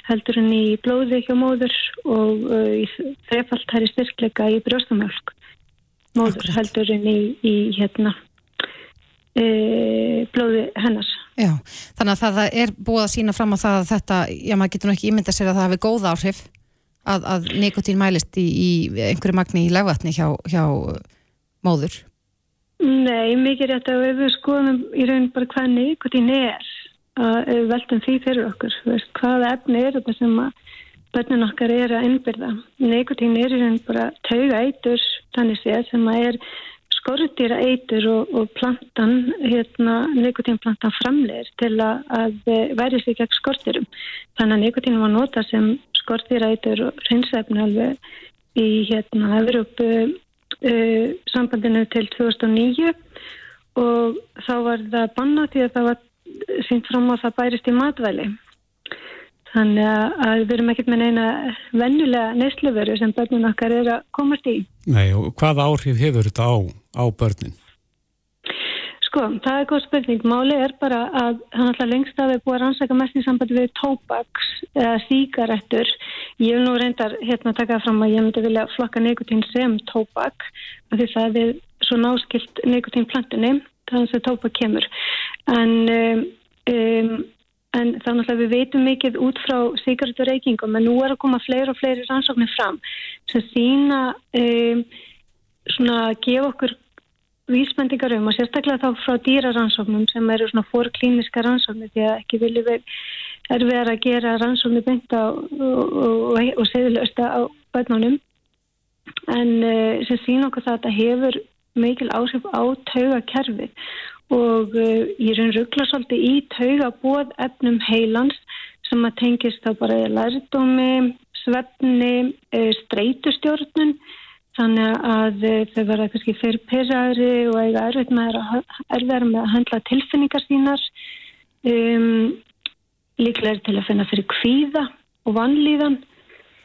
heldur henni í blóði hjá móður og uh, í þrefald hæri styrkleika í brjóstamjölk móður Akkurat. heldur henni í, í hérna e, blóði hennars Já, þannig að það er búið að sína fram á það að þetta, já maður getur nú ekki ímynda sér að það hefði góð áhrif að, að nikotín mælist í, í einhverju magni í legvatni hjá, hjá móður? Nei, mikið rétt. Að við skoðum í raun bara hvað nikotín er að veltum því fyrir okkur veist, hvaða efni er þetta sem að börnun okkar er að innbyrða? Nikotín er í raun bara tauga eitur þannig séð sem að er skortýra eitur og, og plantan hérna, nikotínplantan framleir til að, að verði sig gegn skortýrum þannig að nikotín var nota sem skortýrætur og hreinsefni alveg í hérna Evropu uh, sambandinu til 2009 og þá var það bannað því að það var sínt fram á það bærist í matvæli. Þannig að við erum ekkert með neina vennulega neysluveru sem börnun okkar er að komast í. Nei, og hvaða áhrif hefur þetta á, á börnin? Sko, það er góð spurning. Máli er bara að hann alltaf lengst að við búum að rannsaka mest í sambandi við tóbaks eða síkarettur. Ég vil nú reyndar hérna taka fram að ég myndi vilja flokka nikotín sem tóbak af því það er svo náskilt nikotínplantinni þannig að tóbak kemur. En um, um, en þannig að við veitum mikið út frá sigarettur reykingum en nú er að koma fleiri og fleiri rannsóknir fram sem sína um, svona að gefa okkur vísbendingar um og sérstaklega þá frá dýrarannsóknum sem eru svona fórklíniska rannsóknir því að ekki er verið að gera rannsóknir bynda og, og, og, og segðilegsta á börnunum. En uh, sem sína okkur það að þetta hefur mikil áhrif á taugakerfið og uh, ég raun ruggla svolítið í tauga bóð efnum heilans sem að tengist þá bara lærdómi, svefni, uh, streytustjórnun þannig að uh, þau verða kannski fyrir pyrraðri og eiga erfitt með að, með að handla tilfinningar sínar. Um, líklega er til að finna fyrir kvíða og vannlíðan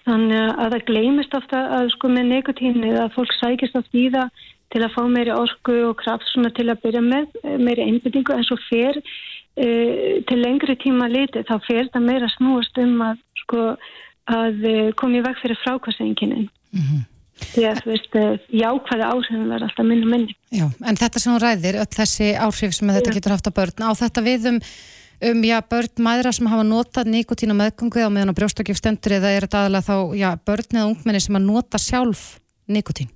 þannig að það gleymist ofta að sko með nekotínu að fólk sækist ofta í það til að fá meiri orku og kraft svona til að byrja með eh, meiri einbyrtingu en svo fer uh, til lengri tíma liti þá fer það meira snúast um að sko að komi vekk fyrir frákvæmsenginin mm -hmm. Því að þú veist jákvæða áhrifin verður alltaf minni minni Já, en þetta sem hún ræðir, öll þessi áhrif sem þetta getur haft á börn, á þetta við um um, já, börn maðra sem hafa notað nikotín og meðgöngu á meðan á brjóstakjöf stendur eða er þetta aðalega þá, já, börn eða ungmenni sem að nota sjálf nikotín?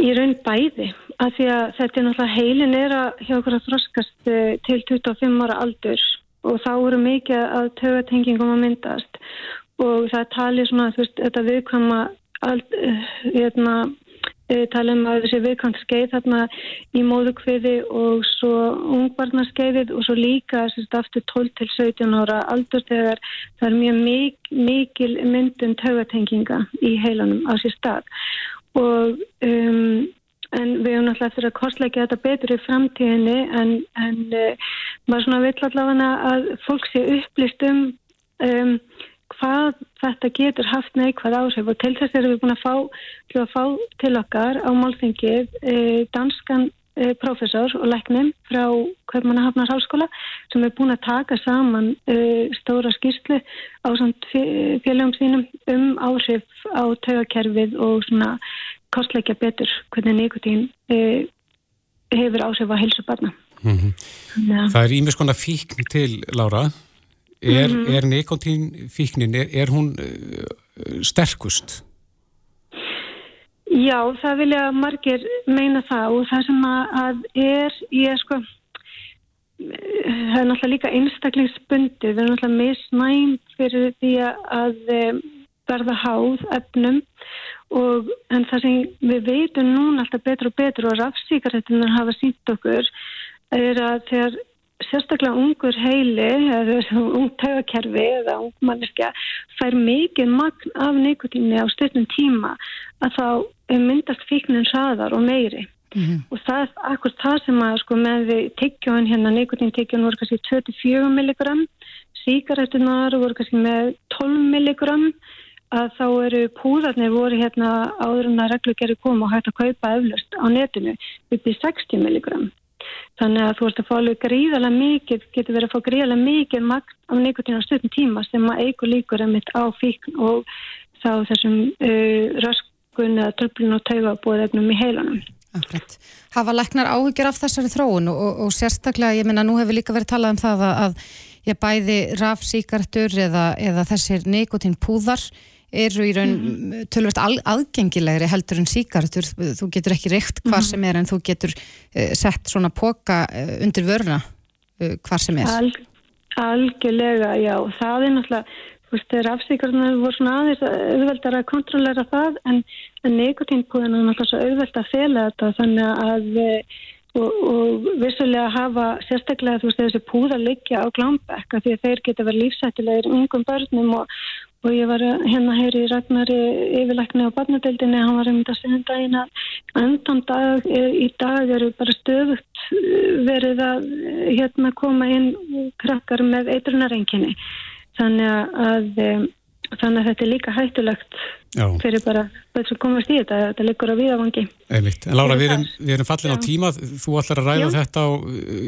Í raun bæði, af því að þetta er náttúrulega heilin er að hjá okkur að þroskast eh, til 25 ára aldur og þá eru mikið að tögatengingum að myndast og það tali svona, þú veist, þetta viðkvæma eh, hérna, eh, tala um að þessi viðkvæmt skeið þarna í móðukviði og svo ungbarnaskeiðið og svo líka sérst aftur 12 til 17 ára aldur þegar það er mjög mik mikil myndun tögatenginga í heilanum á sér stað. Og um, en við höfum náttúrulega eftir að kostleika þetta betur í framtíðinni en, en uh, maður svona vill allavega að fólk sé upplýst um, um hvað þetta getur haft neikvæð áhrif og til þess erum við búin að fá til, að fá til okkar á málþingið uh, danskan uh, profesor og leknum frá Kaupmannahafnar háskóla sem er búin að taka saman uh, stóra skýrslu á félagum sínum um áhrif á tögakerfið og svona kostleikja betur hvernig nikotín uh, hefur áhrif á helsu barna. Mm -hmm. Það er ímest konar fíkn til, Lára. Er, mm -hmm. er nikotín fíknin, er, er hún uh, sterkust? Já, það vilja margir meina það og það sem að er, ég sko, það er náttúrulega líka einstaklingsbundi, við erum náttúrulega misnæm fyrir því að verða háð efnum og en það sem við veitum núna alltaf betur og betur og rafsíkaretunar hafa sínt okkur er að þegar sérstaklega ungur heili eða ung taugakerfi eða ung manneskja fær mikið magn af nikotínu á stundum tíma að þá myndast fíknin saðar og meiri mm -hmm. og það er akkur það sem að sko með tiggjóin hérna nikotín tiggjóin voru kannski 24 milligram síkaretunar voru kannski með 12 milligram að þá eru púðarnir voru hérna áður en að reglugjari koma og hægt að kaupa eflust á netinu upp í 60 milligram. Þannig að þú ert að fá alveg gríðarlega mikið, getur verið að fá gríðarlega mikið magt á nikotínu á stundum tíma sem að eigur líkur að mitt á fíkn og þá þessum uh, röskun eða tröflun og taugabóðefnum í heilanum. Akkurat. Hafa læknar áhyggjur af þessari þróun og, og, og sérstaklega, ég minna, nú hefur líka verið talað um það að, að ég bæði rafsíkartur eða, eða þessir nikotín púðar eru í raun mm -hmm. tölvöld aðgengilegri heldur en síkartur þú getur ekki reykt hvar mm -hmm. sem er en þú getur uh, sett svona póka uh, undir vörna uh, hvar sem er Al, Algjörlega, já það er náttúrulega, þú veist, þegar afsíkarnar voru svona aðeins auðveldar að kontrollera það en, en nikotínpúðan er náttúrulega svo auðveld að fela þetta þannig að og, og vissulega hafa sérstaklega þú veist þessi púða liggja á glámbekka því að þeir geta verið lífsættilegir ungum börnum og og ég var hérna heyri í Ragnari yfirleikni á barnadeildinni, hann var um þetta sem daginn að endan dag í dag eru bara stöðut verið að hérna koma inn krakkar með eitrunarenginni þannig að þannig að þetta er líka hættulegt Já. fyrir bara þess að komast í þetta þetta liggur á viðavangi Einmitt. En Lára, við erum, við erum fallin á tíma þú ætlar að ræða já. þetta á,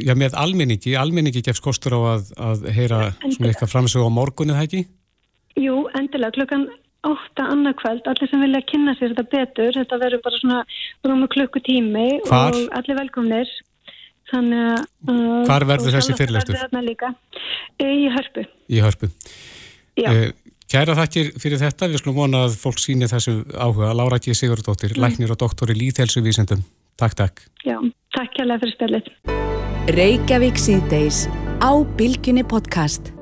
já, með almenningi almenningi gefst kostur á að, að heyra eitthvað framsög á morgunni, það ekki? Jú, endilega, klukkan 8 annarkvæld, allir sem vilja kynna sér þetta betur, þetta verður bara svona rúmu klukkutími Hvar? og allir velkomnir þannig að Hvar verður þessi fyrirlestur? Í hörpu Í hörpu Já uh, Kæra þakkir fyrir þetta, við skulum vona að fólk síni þessu áhuga. Lára G. Sigurðardóttir, mm. læknir og doktor í Líðhelsu vísendum. Takk, takk. Já, takk kærlega fyrir spillit. Reykjavík síðdeis á Bilginni podcast.